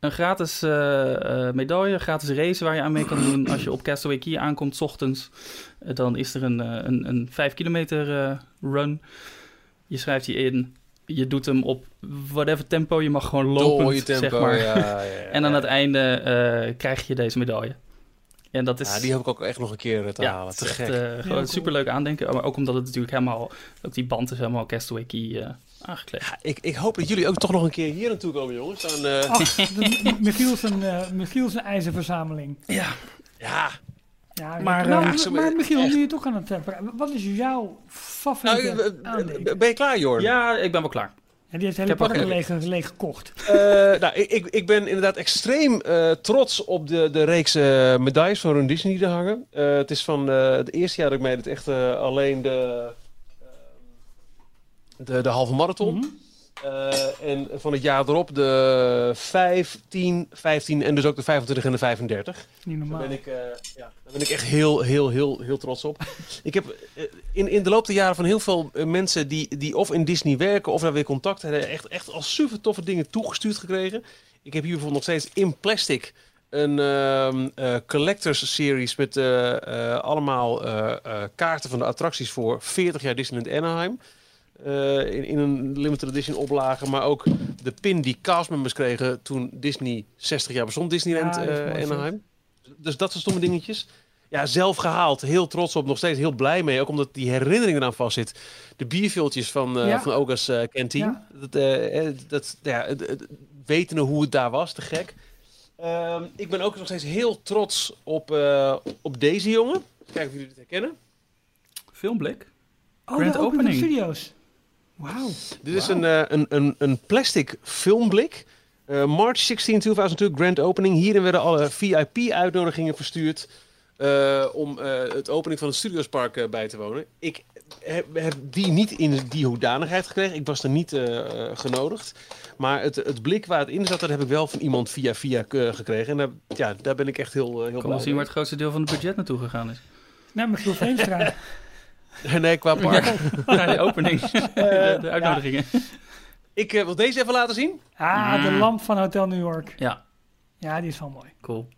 een gratis eh, eh, medaille, gratis race waar je aan mee kan doen. Als je op Castaway Key aankomt, 's ochtends, eh, dan is er een, eh, een, een 5 kilometer eh, run. Je schrijft je in, je doet hem op whatever tempo, je mag gewoon lopen, zeg maar. Ja, ja, ja, En aan het einde eh, krijg je deze medaille. En dat is... Ja, die hoop ik ook echt nog een keer eh, te Ja, halen. Te echt gek. eh, cool. superleuk aandenken. Maar ook omdat het natuurlijk helemaal... Ook die band is helemaal Castaway Key eh aangekleed. Ja, ik, ik hoop dat jullie ook toch nog een keer hier naartoe komen, jongens. Dan, eh, Ach, de- Michiel zijn, eh, Michiel zijn ijzerverzameling. Ja, ja, Ja, Maar, nou, eh, zo- maar Michiel, echt. nu je toch aan het tempereren. Wat is jouw nou, favoriete eh, eh, ben je klaar, Jorn? ja, ik ben wel klaar. Ja, die heeft hele heb park ook- leeg, leeg gekocht. Eh, nou, ik, ik, ik ben inderdaad extreem eh, trots op de, de reeks eh, medailles van Run Disney die er hangen. Eh, het is van eh, het eerste jaar dat ik meedeed echt eh, alleen de, eh, de, de halve marathon. Mhm. Eh, en van het jaar erop de 5, 10, 15 en dus ook de 25 en de 35. Niet Daar normaal. ben ik, eh, ja, daar ben ik echt heel, heel, heel, heel trots op. ik heb eh, in, in de loop der jaren van heel veel mensen die, die of in Disney werken of daar weer contact hebben, echt, echt al super toffe dingen toegestuurd gekregen. Ik heb hier bijvoorbeeld nog steeds in plastic een ehm eh, collectors series met allemaal kaarten van de attracties voor 40 jaar Disneyland Anaheim. Eh, in, in een limited edition oplage, maar ook de pin die castmembers kregen toen Disney 60 jaar bestond, Disneyland Ja, eh. Anaheim. Dus dat soort stomme dingetjes. Ja, zelf gehaald. Heel trots op. Nog steeds heel blij mee. Ook omdat die herinnering eraan vastzit. De bierviltjes van, eh Ja. van Oga's eh Canteen. Ja. Dat, dat, ja, wetende hoe het daar was. Te gek. Ehm, ik ben ook nog steeds heel trots op, eh, op deze jongen. Kijken of jullie dit herkennen. Filmblik. Oh, Grand de opening opening. studio's. Wauw. Dit is een, eh, een, een, een plastic filmblik. Eh, March 16, 2002, grand opening. Hierin werden alle VIP-uitnodigingen verstuurd eh, om eh, het opening van het Studiospark bij te wonen. Ik heb, heb die niet in die hoedanigheid gekregen. Ik was er niet genodigd. Maar het, het blik waar het in zat, dat heb ik wel van iemand via via gekregen. En daar, ja, daar ben ik echt heel, heel Kom blij wel zien mee. waar het grootste deel van het budget naartoe gegaan is. Nou, Michiel Veenstra. Nee, qua park. Naar de opening. de, de uitnodigingen. Ik eh, wil deze even laten zien. Ah, de lamp van Hotel New York. Ja, Ja, die is wel mooi. cool.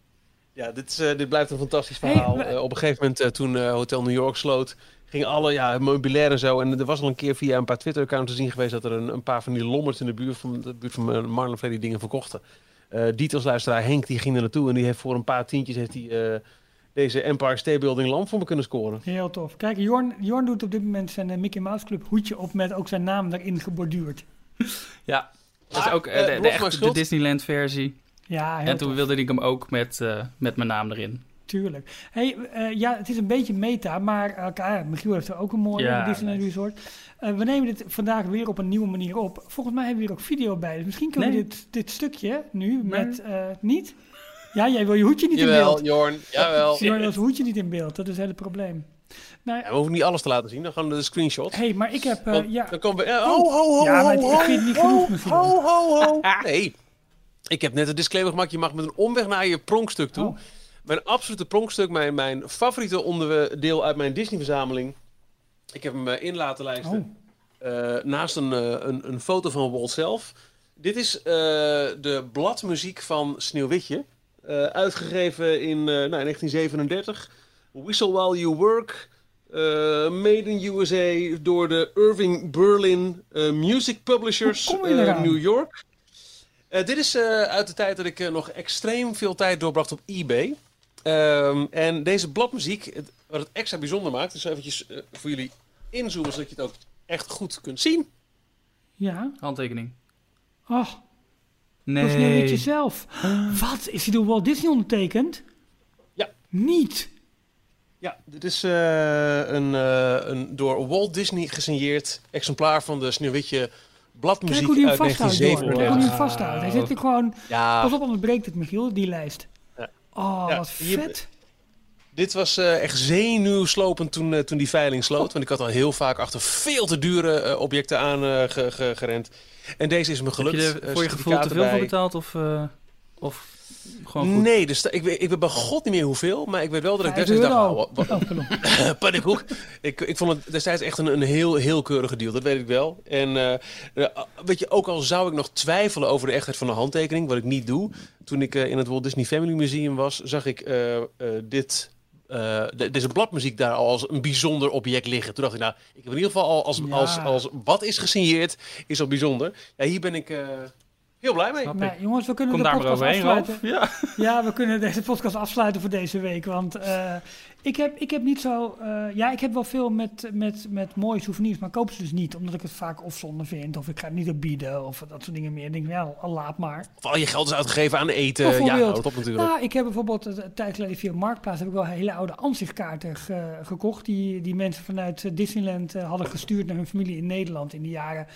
Ja, dit, is, eh, dit blijft een fantastisch verhaal. Eh, op een gegeven moment, eh, toen eh, Hotel New York sloot, gingen alle ja, meubilair en zo. En er was al een keer via een paar Twitter-accounts te zien geweest dat er een, een paar van die lommers in de buurt van de buurt van Marlon die dingen verkochten. Eh die als luisteraar Henk die ging er naartoe en die heeft voor een paar tientjes heeft hij, eh, deze Empire State Building lamp voor me kunnen scoren. Heel tof. Kijk, Jorn, Jorn doet op dit moment zijn eh, Mickey Mouse Club hoedje op met ook zijn naam daarin geborduurd. Ja, dat is Ah, ook eh, eh, de, de, echte-. Disneyland versie. Ja, heel En toen tof. wilde ik hem ook met, eh, met mijn naam erin. Tuurlijk. Hey, eh, ja, het is een beetje meta, maar ja, Michiel heeft er ook een mooie Ja, Disneyland Resort. Eh, we nemen dit vandaag weer op een nieuwe manier op. Volgens mij hebben we hier ook video bij. Dus misschien kunnen Nee. we dit, dit stukje nu Nee. met... eh, niet? Ja, jij wil je hoedje niet in Jawel, beeld. Jorn, jawel. Jorn wil zijn hoedje niet in beeld. Dat is het hele probleem. Nou, Ja, we hoeven niet alles te laten zien, dan gaan we de screenshots. hey, maar ik heb... eh, Want ja, Dan komen we... eh, ho, ho, ho, Ja, maar ho, niet ho, genoeg misschien. Ho, ho, ho. Nee, ik heb net een disclaimer gemaakt. Je mag met een omweg naar je pronkstuk toe. Oh. Mijn absolute pronkstuk, mijn, mijn favoriete onderdeel uit mijn Disney-verzameling. Ik heb hem eh, in laten lijsten. Oh. Eh, naast een, een, een foto van Walt zelf. Dit is eh, de bladmuziek van Sneeuwwitje. Eh, uitgegeven in, eh, nou, in 1937. Whistle While You Work. eh, made in USA door de Irving Berlin eh, Music Publishers eraan? New York. Eh, dit is eh, uit de tijd dat ik eh, nog extreem veel tijd doorbracht op eBay. Ehm, en deze bladmuziek, het, wat het extra bijzonder maakt, dus eventjes voor jullie inzoomen zodat je het ook echt goed kunt zien. ja. Handtekening. Oh, Nee. liedje zelf. Wat? Is hij door Walt Disney ondertekend? Ja. Niet. Ja, dit is eh, een, eh, een door Walt Disney gesigneerd exemplaar van de Sneeuwwitje Kijk bladmuziek hoe die hem uit vasthoudt. Kijk hoe die hem 1937. vasthoudt. Hij zit er gewoon... Ja, Pas op, anders breekt het, Michiel, die lijst. Ja. Oh, Ja, wat hier- vet. Dit was eh, echt zenuwslopend toen, eh, toen die veiling sloot. Want ik had al heel vaak achter veel te dure eh, objecten aan ge- ge- gerend. En deze is me Heb gelukt. je er Eh, voor je gevoel te veel voor betaald of, of gewoon goed? Nee, dus ik, weet, ik weet bij god niet meer hoeveel. Maar ik weet wel dat ik destijds dacht... nou, wat- Oh, pardon. Pannenkoek. Ik, ik vond het destijds echt een, een heel, heel keurige deal. Dat weet ik wel. En weet je, ook al zou ik nog twijfelen over de echtheid van de handtekening, wat ik niet doe. Toen ik in het Walt Disney Family Museum was, zag ik dit... eh, de- deze bladmuziek daar al als een bijzonder object liggen. Toen dacht ik, nou, ik heb in ieder geval al als, Ja. als, als wat is gesigneerd, is al bijzonder. Ja, hier ben ik eh, heel blij mee. Ik. jongens, we kunnen Kom de daar maar podcast overheen, afsluiten. Ja. Ja, we kunnen deze podcast afsluiten voor deze week. Want eh, ik, heb, ik heb niet zo. eh, ja, ik heb wel veel met, met, met mooie souvenirs, maar ik koop ze dus niet. Omdat ik het vaak of zonde vind. Of ik ga het niet op bieden. Of dat soort dingen meer. Ik denk, ja, al laat maar. Of al je geld is uitgegeven aan eten. Ja, Bijvoorbeeld. houdt op natuurlijk. Nou, ik heb bijvoorbeeld een tijd geleden via Marktplaats heb ik wel hele oude ansichtkaarten ge- gekocht. Die, die mensen vanuit eh, Disneyland hadden gestuurd naar hun familie in Nederland in de jaren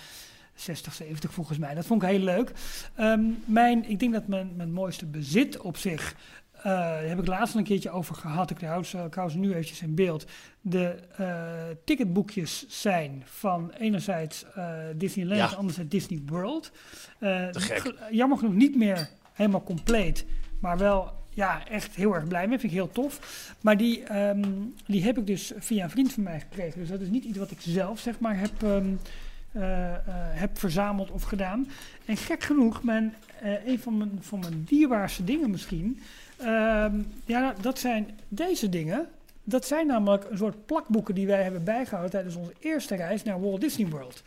60, 70 volgens mij. Dat vond ik heel leuk. Ehm, mijn, ik denk dat mijn, mijn mooiste bezit op zich, eh, daar heb ik laatst al een keertje over gehad. Ik hou ze, ik hou ze nu eventjes in beeld. De eh, ticketboekjes zijn van enerzijds eh, Disneyland, Ja. anderzijds Disney World. Te gek. ge- Jammer genoeg niet meer helemaal compleet, maar wel ja, echt heel erg blij mee. Vind ik heel tof. Maar die, ehm, die heb ik dus via een vriend van mij gekregen. Dus dat is niet iets wat ik zelf zeg maar heb, ehm, eh, eh, heb verzameld of gedaan. En gek genoeg, mijn, eh, een van mijn, van mijn dierbaarste dingen misschien. ehm, ja, dat zijn deze dingen. Dat zijn namelijk een soort plakboeken die wij hebben bijgehouden tijdens onze eerste reis naar Walt Disney World.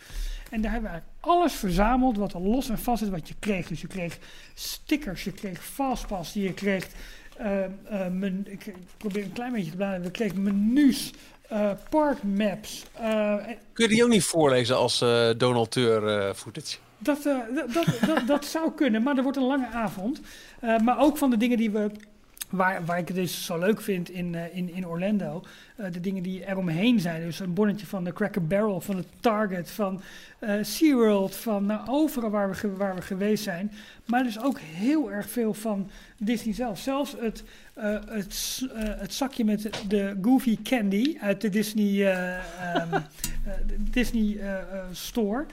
En daar hebben we eigenlijk alles verzameld wat er los en vast is wat je kreeg. Dus je kreeg stickers, je kreeg fastpass, je kreeg... eh, eh, men- ik, probeer een klein beetje te bladeren. We kregen menus, eh parkmaps. eh, en Kun je die ook niet voorlezen als eh donateur eh footage? dat, eh, dat, dat, dat, dat zou kunnen, maar er wordt een lange avond. Eh, maar ook van de dingen die we. Waar, waar ik het dus zo leuk vind in, eh, in, in Orlando. eh, de dingen die eromheen zijn. Dus een bonnetje van de Cracker Barrel, van de Target, van eh SeaWorld. Van nou, overal waar we, waar we geweest zijn. Maar dus ook heel erg veel van Disney zelf. Zelfs het, het, het zakje met de Goofy Candy uit de Disney, eh, ehm, eh, Disney Store.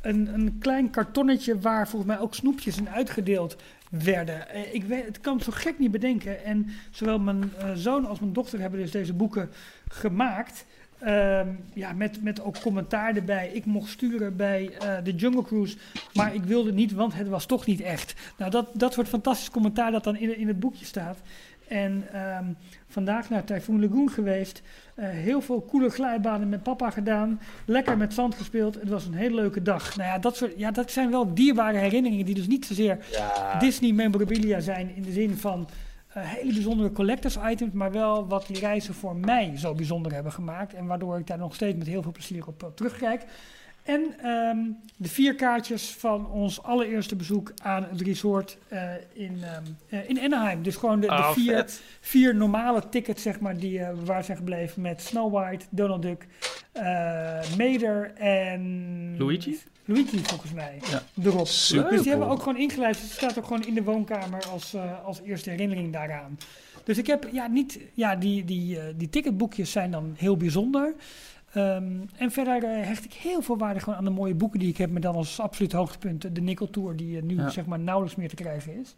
Een, een klein kartonnetje waar volgens mij ook snoepjes in uitgedeeld werden. Eh, ik weet, het kan zo gek niet bedenken. En zowel mijn eh, zoon als mijn dochter hebben dus deze boeken gemaakt. Ehm, ja, met, met ook commentaar erbij. Ik mocht sturen bij eh, de Jungle Cruise, maar ik wilde niet, want het was toch niet echt. Nou, dat, dat soort fantastisch commentaar dat dan in, in het boekje staat. En ehm, vandaag naar Typhoon Lagoon geweest. Eh, heel veel coole glijbanen met papa gedaan. Lekker met zand gespeeld. Het was een hele leuke dag. Nou ja, dat, soort, ja, dat zijn wel dierbare herinneringen die dus niet zozeer Disney memorabilia zijn in de zin van eh, hele bijzondere collectors items, maar wel wat die reizen voor mij zo bijzonder hebben gemaakt. En waardoor ik daar nog steeds met heel veel plezier op eh, terugkijk. En ehm, de vier kaartjes van ons allereerste bezoek aan het resort eh, in, eh, in Anaheim. Dus gewoon de, de Ah, vier, vet. vier normale tickets, zeg maar, die eh, waar zijn gebleven met Snow White, Donald Duck, Mater en... Luigi? Luigi, volgens mij. Ja. Erop. Super dus die hebben we ook gewoon ingelijst. Het staat ook gewoon in de woonkamer als, als eerste herinnering daaraan. Dus ik heb, ja, niet... Ja, die, die, die ticketboekjes zijn dan heel bijzonder. Ehm, en verder eh, hecht ik heel veel waarde gewoon aan de mooie boeken die ik heb. Met dan als absoluut hoogtepunt eh, de Nickel Tour, die eh, nu Ja. zeg maar nauwelijks meer te krijgen is.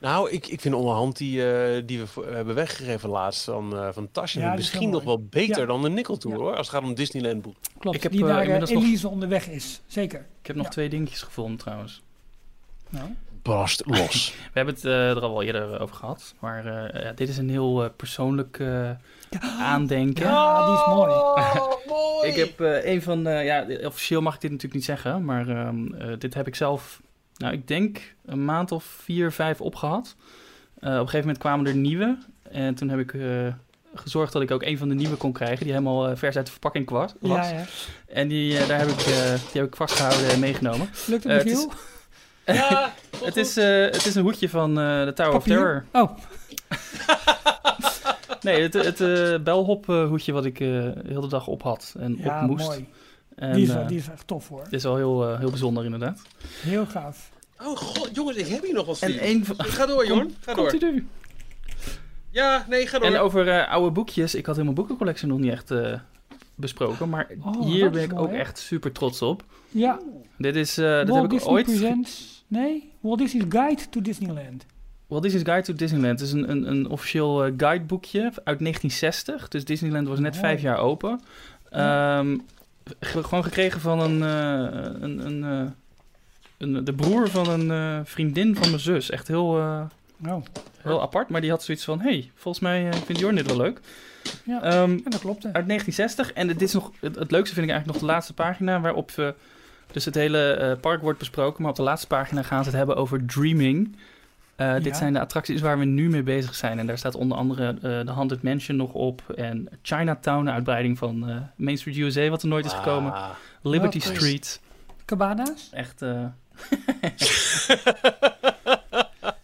Nou, ik, ik vind onderhand die, eh, die we hebben weggegeven laatst van, van Tasje Ja, misschien nog wel beter Ja. dan de Nickel Tour Ja. hoor. Als het gaat om Disneyland boek. Klopt, Ik heb, die inmiddels nog- Elise onderweg is. Zeker. Ik heb nog Ja. twee dingetjes gevonden trouwens. Nou. Barst los. We hebben het eh, er al wel eerder over gehad. Maar eh, ja, dit is een heel eh, persoonlijk eh, aandenken. Ja, die is mooi. mooi! Ik heb eh, een van, eh, ja, officieel mag ik dit natuurlijk niet zeggen, maar ehm, eh, dit heb ik zelf, nou, ik denk een maand of vier, vijf opgehad. Eh, op een gegeven moment kwamen er nieuwe en toen heb ik eh, gezorgd dat ik ook een van de nieuwe kon krijgen, die helemaal eh, vers uit de verpakking kwam. Ja, ja. En die, eh, daar heb ik, eh, die heb ik vastgehouden en meegenomen. Lukt het Eh, met het is- jou? Ja, Het is, eh, het is een hoedje van eh, de Tower of? Terror. Oh, Nee, het, het eh, belhophoedje wat ik eh, de hele dag op had en Ja, op moest. mooi. En, die, is, die is echt tof hoor. dit is wel heel, eh, heel bijzonder inderdaad. Heel gaaf. Oh god, jongens, ik heb hier nog wat En één van- Ga door, Jorn. Ga door. Komt u nu? Ja, nee, ga door. En over eh, oude boekjes. Ik had helemaal boekencollectie nog niet echt eh, besproken. Maar Oh, hier ben ik mooi, ook hè? echt super trots op. Ja, Dit is, eh dit heb ik ooit... Presents... Nee, Walt Disney's Guide to Disneyland. Walt Disney's Guide to Disneyland. Het is een, een, een officieel eh, guideboekje uit 1960. Dus Disneyland was net Mooi. vijf jaar open. Ehm, ge- gewoon gekregen van een, eh, een, een, eh, een, de broer van een vriendin van mijn zus. Echt heel, Oh, heel apart. Maar die had zoiets van, hey, volgens mij vindt Jorn dit wel leuk. ja. Ehm, en dat klopt. hè. uit 1960. En dit is nog, het, het leukste vind ik eigenlijk nog de laatste pagina, waarop we, dus het hele eh, park wordt besproken. Maar op de laatste pagina gaan ze het hebben over dreaming. Eh, Ja. Dit zijn de attracties waar we nu mee bezig zijn. En daar staat onder andere eh, de Haunted Mansion nog op. En Chinatown, de uitbreiding van eh, Main Street USA, wat er nooit is gekomen. Ah. Liberty Wat is- Street. Cabana's? Echt, eh,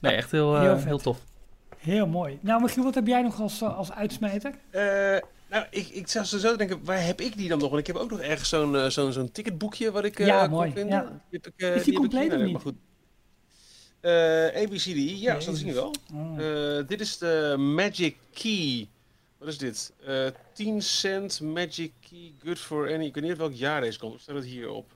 nee, echt heel, eh, Heel heel, tof. Heel mooi. Nou, Michiel, wat heb jij nog als, als uitsmijter? Nou, ik, ik zou zo denken, waar heb ik die dan nog? Want ik heb ook nog ergens zo'n eh, zo'n zo'n ticketboekje wat ik eh Ja, mooi, vinden. ja. Die heb ik, Is die compleet of niet? Maar goed. ABCD, ja, Jezus. dat zien we wel. Oh. Dit is de Magic Key. Wat is dit? Eh 10 cent Magic Key, good for any. Ik weet niet welk jaar deze komt. Staat het hier op?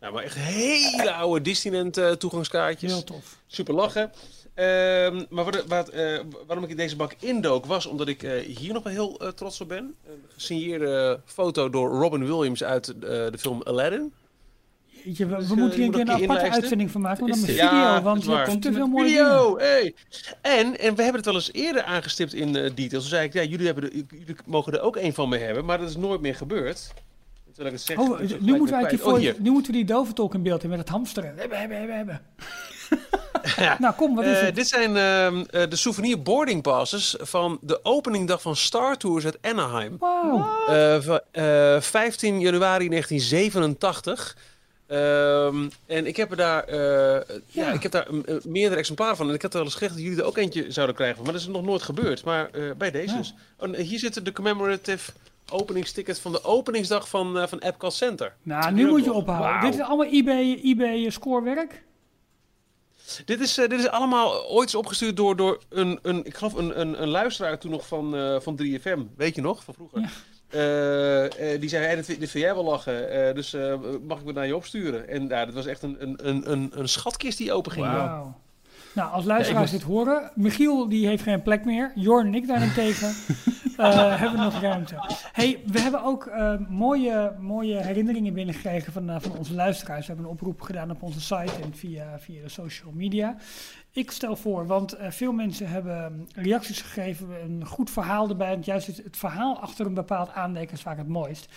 Nou, maar echt hele oude Disneyland toegangskaartjes. Heel tof. Super lachen. Ehm, maar wat, wat, eh, waarom ik in deze bak indook was omdat ik eh, hier nog wel heel eh, trots op ben. Een gesigneerde foto door Robin Williams uit de film Aladdin. Jeetje, we, we Dus, moeten hier een keer een aparte inlijsten. uitzending van maken. Maar dan video, Ja, want je hebt te veel mooie Video, hey. En, en we hebben het wel eens eerder aangestipt in details. Toen zei ik, ja, jullie, hebben er, jullie mogen er ook één van mee hebben, maar dat is nooit meer gebeurd. Terwijl ik het zeg, Oh, nu, moeten we eigenlijk. Oh, nu moeten we die doventolk in beeld hebben met het hamsteren. Hebben, hebben, hebben, hebben. nou, kom, wat is Eh, het? dit zijn ehm, eh, de souvenir boarding passes van de openingdag van Star Tours uit Anaheim. Eh, va- eh, 15 januari 1987. Ehm, en ik heb er daar, ja. Ja. ik heb daar mm, meerdere exemplaren van. En ik had wel eens gezegd dat jullie er ook eentje zouden krijgen. Maar dat is nog nooit gebeurd. Maar bij deze Ja. dus. Oh, hier zitten de commemorative openingstickets van de openingsdag van, van Epcot Center. Nou, nu moet je ophouden. Dit is allemaal eBay, eBay scorewerk. Dit is, eh, dit is allemaal ooit eens opgestuurd door, door een, een, ik geloof een, een, een luisteraar toen nog van, eh, van 3FM. Weet je nog, van vroeger? Ja. Eh, die zei, hey, dit, dit vind jij wel lachen, dus mag ik het naar je opsturen? En ja, dat was echt een, een, een, een, een schatkist die open ging. Nou, als luisteraars Ja, dit horen, Michiel die heeft geen plek meer. Jorn en ik daarentegen eh hebben nog ruimte. Hey, we hebben ook eh, mooie, mooie herinneringen binnengekregen van, eh, van onze luisteraars. We hebben een oproep gedaan op onze site en via, via de social media. Ik stel voor, want veel mensen hebben reacties gegeven, een goed verhaal erbij. Want juist het, het verhaal achter een bepaald aandenken is vaak het mooist.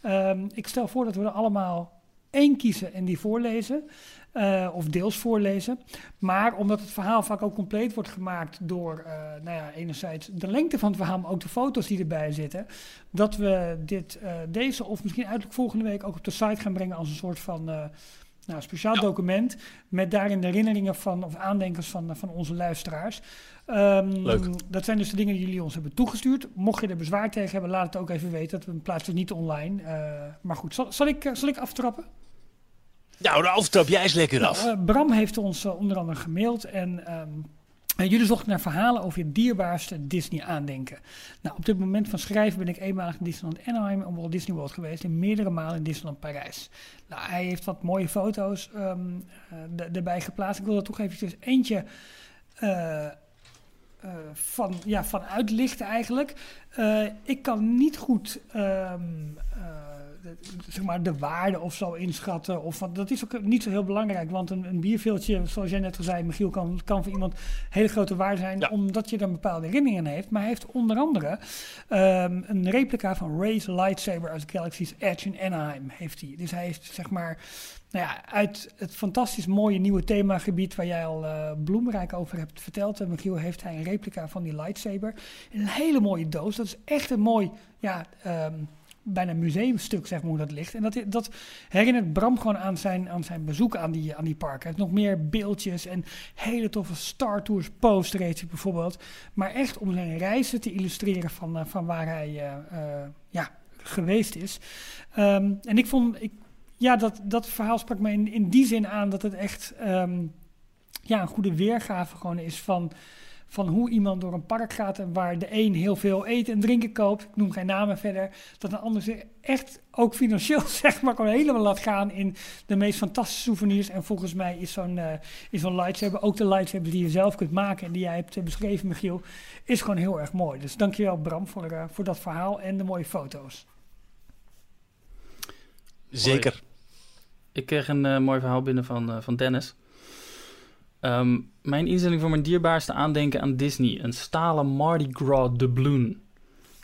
Ehm, ik stel voor dat we er allemaal één kiezen en die voorlezen. Eh, of deels voorlezen. Maar omdat het verhaal vaak ook compleet wordt gemaakt door, eh, nou ja, enerzijds de lengte van het verhaal, maar ook de foto's die erbij zitten, dat we dit, eh, deze of misschien uiterlijk volgende week ook op de site gaan brengen als een soort van nou, speciaal document met daarin de herinneringen van of aandenkers van, van onze luisteraars. Ehm, Leuk. Dat zijn dus de dingen die jullie ons hebben toegestuurd. Mocht je er bezwaar tegen hebben, laat het ook even weten. Dat we plaatsen niet online. Maar goed, zal, zal, ik, zal ik aftrappen? Nou, de aftrap jij is lekker af. Eh, Bram heeft ons eh, onder andere gemaild en ehm, eh, jullie zochten naar verhalen over je dierbaarste Disney aandenken. Nou, op dit moment van schrijven ben ik eenmalig in Disneyland Anaheim en Walt Disney World geweest en meerdere malen in Disneyland Parijs. Nou, hij heeft wat mooie foto's ehm, eh, erbij geplaatst. Ik wil er toch eventjes eentje eh, eh, van, ja, van uitlichten eigenlijk. Ik kan niet goed ehm, eh, zeg maar de waarde of zo inschatten. Of, want dat is ook niet zo heel belangrijk. Want een, een bierveeltje, zoals jij net al zei, Michiel, kan, kan voor iemand hele grote waarde zijn. Ja. Omdat je er een bepaalde herinneringen aan heeft. Maar hij heeft onder andere ehm, een replica van Ray's lightsaber uit Galaxy's Edge in Anaheim. Heeft hij. Dus hij heeft zeg maar nou ja, uit het fantastisch mooie nieuwe themagebied waar jij al eh bloemrijk over hebt verteld, eh, Michiel, heeft hij een replica van die lightsaber. Een hele mooie doos. Dat is echt een mooi, ja, ehm, bijna museumstuk, zeg maar, hoe dat ligt. En dat, dat herinnert Bram gewoon aan zijn, aan zijn bezoek aan die, aan die parken. Hij heeft nog meer beeldjes en hele toffe Star Tours poster bijvoorbeeld. Maar echt om zijn reizen te illustreren van, eh, van waar hij eh, eh, ja, geweest is. Ehm, en ik vond, ik, ja, dat, dat verhaal sprak me in, in die zin aan dat het echt ehm, ja, een goede weergave gewoon is van van hoe iemand door een park gaat en waar de een heel veel eten en drinken koopt, ik noem geen namen verder, dat een ander zich echt ook financieel zeg maar gewoon helemaal laat gaan in de meest fantastische souvenirs. En volgens mij is zo'n uh, is zo'n lightsaber, ook de lightsaber die je zelf kunt maken en die jij hebt beschreven Michiel, is gewoon heel erg mooi. Dus dankjewel Bram voor, uh, voor dat verhaal en de mooie foto's. Zeker. Ik kreeg een uh, mooi verhaal binnen van, van Dennis. Um, mijn instelling voor mijn dierbaarste aandenken aan Disney. Een stalen Mardi Gras doubloon.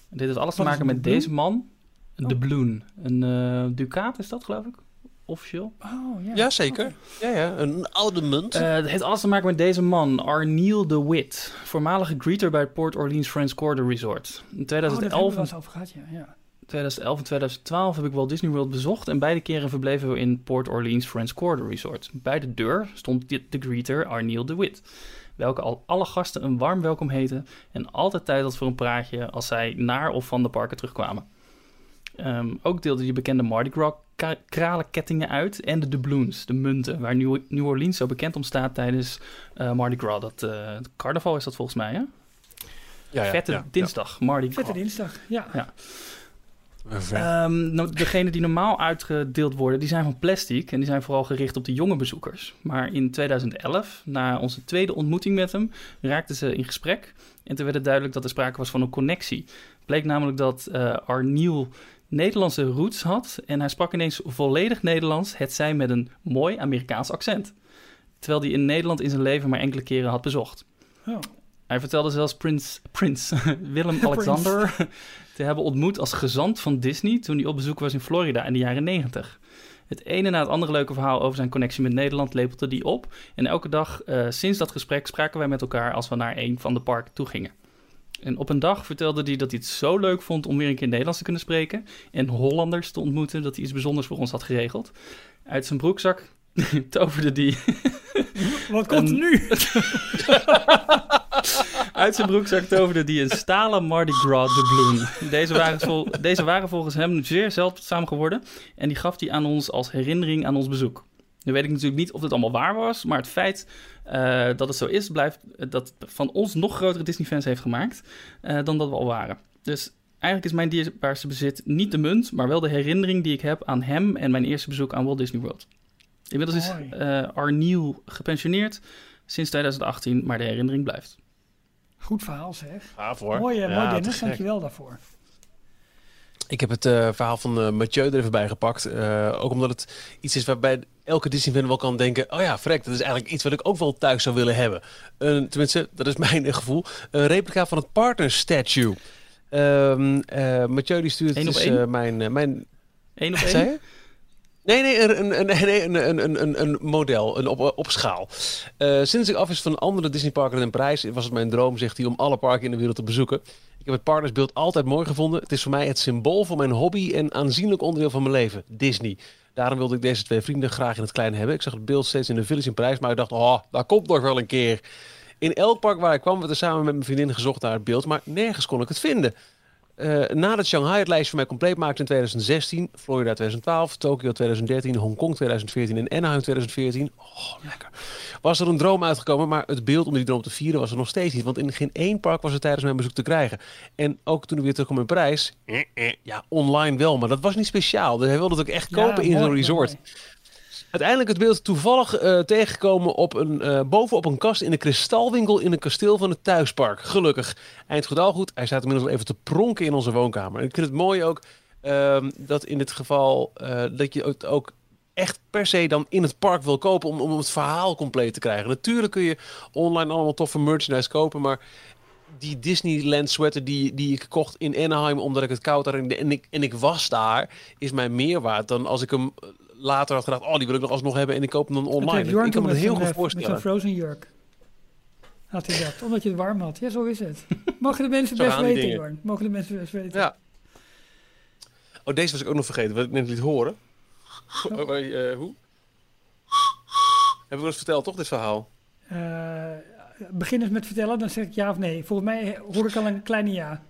Dit heeft alles te maken met deze man. Een oh. doubloon. Een uh, ducaat is dat, geloof ik? Officieel. Oh, ja. Ja, zeker. Ja, ja. Een oude munt. Uh, het heeft alles te maken met deze man. Arniel de Witt. Voormalige greeter bij het Port Orleans Friends Quarter Resort. In 2011... Oh, daar hebben over gehad, ja. ja. 2011 en 2012 heb ik Walt Disney World bezocht en beide keren verbleven we in Port Orleans Friends Quarter Resort. Bij de deur stond de, de greeter Arniel de Witt, welke al alle gasten een warm welkom heette en altijd tijd had voor een praatje als zij naar of van de parken terugkwamen. Um, ook deelde hij bekende Mardi Gras kralenkettingen uit en de doubloons, de munten, waar New, New Orleans zo bekend om staat tijdens uh, Mardi Gras. Dat uh, carnaval is dat volgens mij, hè? Ja, ja, Vette ja, dinsdag, Mardi Gras. Vette dinsdag, ja. Um, nou, degene die normaal uitgedeeld worden, die zijn van plastic en die zijn vooral gericht op de jonge bezoekers. Maar in 2011, na onze tweede ontmoeting met hem, raakten ze in gesprek en toen werd het duidelijk dat er sprake was van een connectie. Bleek namelijk dat uh, Arniel Nederlandse roots had en hij sprak ineens volledig Nederlands, het zij met een mooi Amerikaans accent. Terwijl hij in Nederland in zijn leven maar enkele keren had bezocht. Oh. Hij vertelde zelfs prins, prins Willem-Alexander te hebben ontmoet als gezant van Disney toen hij op bezoek was in Florida in de jaren 90. Het ene na het andere leuke verhaal over zijn connectie met Nederland lepelde die op. En elke dag uh, sinds dat gesprek spraken wij met elkaar als we naar een van de parken toe gingen. En op een dag vertelde hij dat hij het zo leuk vond om weer een keer Nederlands te kunnen spreken. En Hollanders te ontmoeten, dat hij iets bijzonders voor ons had geregeld. Uit zijn broekzak toverde die. Wat komt er nu? Uit zijn broekzak toverde die een stalen Mardi Gras doubloon. Deze waren, vol, deze waren volgens hem zeer zeldzaam geworden. En die gaf hij aan ons als herinnering aan ons bezoek. Nu weet ik natuurlijk niet of dit allemaal waar was, maar het feit uh, dat het zo is, blijft dat van ons nog grotere Disney-fans heeft gemaakt uh, dan dat we al waren. Dus eigenlijk is mijn dierbaarste bezit niet de munt, maar wel de herinnering die ik heb aan hem en mijn eerste bezoek aan Walt Disney World. Inmiddels is uh, Arniel gepensioneerd sinds 2018, maar de herinnering blijft. Goed verhaal zeg. Gaaf hoor. Mooi, uh, Ja, mooi Dennis, dankjewel daarvoor. Ik heb het eh, verhaal van eh, Mathieu er even bij gepakt. Eh, ook omdat het iets is waarbij elke Disney-fan wel kan denken... oh ja, frek, dat is eigenlijk iets wat ik ook wel thuis zou willen hebben. Een- tenminste, dat is mijn gevoel. Een replica van het Partner Statue. Ehm eh, Mathieu die stuurt dus, één? eh, mijn, eh, mijn... Eén op één? Nee, nee, een, een, nee, een, een, een, een, model, een op, op schaal. Eh, sinds ik af is van andere Disneyparken in Parijs, was het mijn droom, zegt hij, om alle parken in de wereld te bezoeken. Ik heb het partnersbeeld altijd mooi gevonden. Het is voor mij het symbool van mijn hobby en aanzienlijk onderdeel van mijn leven, Disney. Daarom wilde ik deze twee vrienden graag in het klein hebben. Ik zag het beeld steeds in de Village in Parijs, maar ik dacht, oh, daar komt nog wel een keer. In elk park waar ik kwam, werd er samen met mijn vriendin gezocht naar het beeld, maar nergens kon ik het vinden. Eh, nadat Shanghai het lijstje voor mij compleet maakte in 2016, Florida 2012, Tokio 2013, Hongkong 2014 en Anaheim 2014, oh, lekker, was er een droom uitgekomen, maar het beeld om die droom te vieren was er nog steeds niet, want in geen één park was het tijdens mijn bezoek te krijgen. En ook toen ik weer terugkwam in Parijs, eh, eh, ja, online wel, maar dat was niet speciaal. Dus hij wilde het ook echt kopen in zo'n resort. mooi. Uiteindelijk het beeld toevallig eh, tegengekomen op een, eh, bovenop een kast in een kristalwinkel in een kasteel van het thuispark. Gelukkig. Eind goed al goed. Hij staat inmiddels even te pronken in onze woonkamer. En ik vind het mooi ook ehm, dat in dit geval eh, dat je het ook echt per se dan in het park wil kopen om, om het verhaal compleet te krijgen. Natuurlijk kun je online allemaal toffe merchandise kopen, maar die Disneyland sweater die, die ik kocht in Anaheim omdat ik het koud had en, ik, en ik was daar, is mij meer waard dan als ik hem later had gedacht, oh die wil ik nog alsnog hebben en ik koop hem dan Dat online. Ik kan me het heel goed eh, Met voorstellen. zijn frozen jurk. Had hij dat, omdat je het warm had. Ja, zo is het. Mogen de mensen best weten. Jorn. Mogen de mensen best weten. Ja. Oh, deze was ik ook nog vergeten, wat ik net liet horen. Oh, eh, eh, hoe? Heb ik wel eens verteld, toch, dit verhaal? Eh, begin eens met vertellen, dan zeg ik ja of nee. Volgens mij hoor ik al een kleine ja.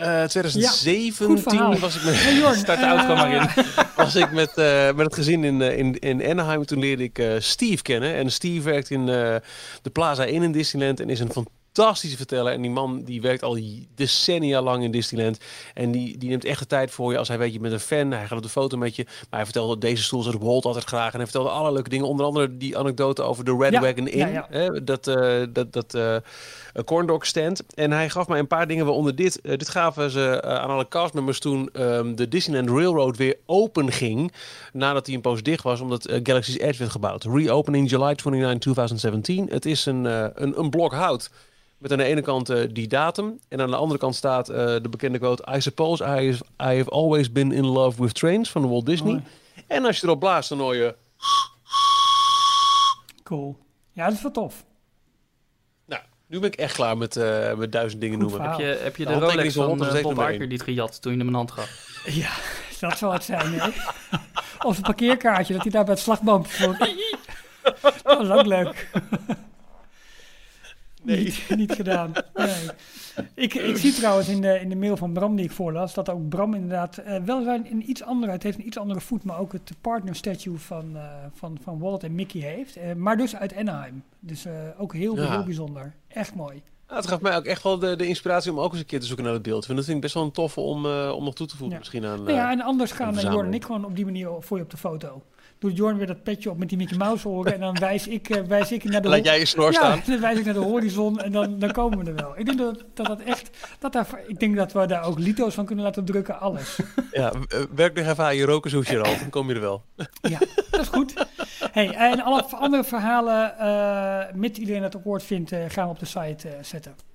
Eh goed 2017 verhaal. was ik met, Hey de maar in. was ik met, eh, met het gezin in, eh, in, in Anaheim. Toen leerde ik eh, Steve kennen. En Steve werkt in eh, de Plaza Inn in Disneyland en is een fantastische verteller. En die man die werkt al decennia lang in Disneyland. En die, die neemt echt de tijd voor je als hij weet je bent een fan. Hij gaat op de foto met je. Maar hij vertelde deze stoel zat Walt altijd graag. En hij vertelde alle leuke dingen. Onder andere die anekdote over de Red Ja, Wagon Inn. ja, dat eh dat, dat eh, corndog stand. En hij gaf mij een paar dingen, waaronder dit. Eh, dit gaven ze eh, aan alle castmembers toen ehm, de Disneyland Railroad weer open ging. Nadat hij een poos dicht was, omdat eh, Galaxy's Edge werd gebouwd. Reopening July 29, 2017. Het is een, eh, een, een blok hout. Met aan de ene kant eh, die datum. En aan de andere kant staat eh, de bekende quote... I suppose I have, I have always been in love with trains van Walt Disney. En als je erop blaast, dan hoor je... Cool. Ja, dat is wel tof. Nu ben ik echt klaar met, eh, met duizend dingen Goed noemen. verhaal. Heb je, heb je De de Rolex van echt Bob Iger niet gejat toen je hem een hand gaf? Ja, dat zal het zijn, hè? Of een parkeerkaartje, dat hij daar bij het slagboompje stond. Dat was ook leuk. Nee. Niet, niet gedaan. Nee. Ik, ik zie trouwens in de, in de mail van Bram die ik voorlas, dat ook Bram inderdaad eh weliswaar een iets andere, het heeft een iets andere voet, maar ook het partner statue van, eh, van, van Walt en Mickey heeft. Eh, maar dus uit Anaheim. Dus ook heel, Ja. heel bijzonder. Echt mooi. Nou, het gaf mij ook echt wel de, de inspiratie om ook eens een keer te zoeken naar het beeld. Want dat vind ik best wel een toffe om, om nog toe te voegen Ja. misschien aan... Nou ja, en anders gaan Jorn en ik gewoon op die manier voor je op de foto. Doet Jorn weer dat petje op met die Mickey Mouse oren en dan wijs ik, eh, wijs ik naar de... Laat jij je snor ja, staan. dan wijs ik naar de horizon en dan, dan komen we er wel. Ik denk dat dat, dat echt... Dat daar, ik denk dat we daar ook lito's van kunnen laten drukken, alles. Ja, werk nog even aan je rokershoesje al, dan kom je er wel. Ja, dat is goed. Hey, en alle andere verhalen, eh mits iedereen het akkoord vindt, eh, gaan we op de site zetten.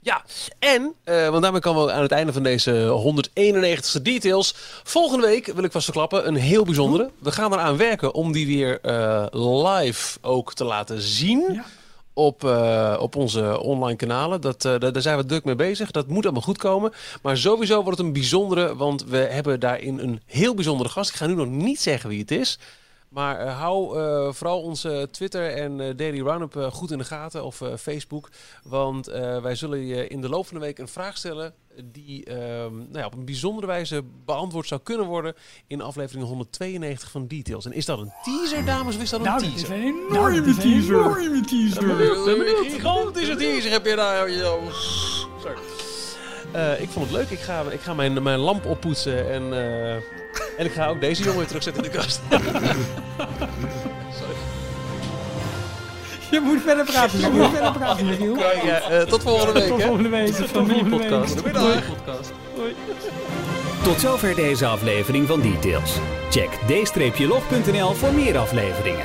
Ja, en, eh, want daarmee komen we aan het einde van deze 191ste details. Volgende week wil ik vast verklappen, een heel bijzondere. We gaan eraan werken om die weer eh, live ook te laten zien. Ja. Op, eh, op onze online kanalen. Dat, daar zijn we druk mee bezig. Dat moet allemaal goed komen. Maar sowieso wordt het een bijzondere. Want we hebben daarin een heel bijzondere gast. Ik ga nu nog niet zeggen wie het is. Maar eh, hou eh, vooral onze Twitter en eh, Daily Roundup goed in de gaten. Of eh, Facebook. Want eh, wij zullen je in de loop van de week een vraag stellen. Die ehm, nou ja, op een bijzondere wijze beantwoord zou kunnen worden. In aflevering 192 van Details. En is dat een teaser, dames? Of is dat een Nou, dat is teaser? een enorme teaser. enorme teaser. Een gigantische teaser heb je daar. joh. Sorry. Eh, ik vond het leuk. Ik ga, ik ga mijn, mijn lamp oppoetsen. En, eh, en ik ga ook deze jongen weer terugzetten in de kast. Sorry. Je moet verder praten, je moet verder praten, Michiel. Ja, eh, tot volgende week. Tot volgende week. Tot volgende week. Goedemiddag. Podcast. Tot zover deze aflevering van Details. Check d-log.nl voor meer afleveringen.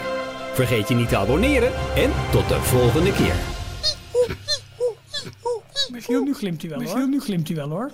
Vergeet je niet te abonneren en tot de volgende keer. Michiel, nu glimt hij wel hoor. Michiel, nu glimt hij wel hoor.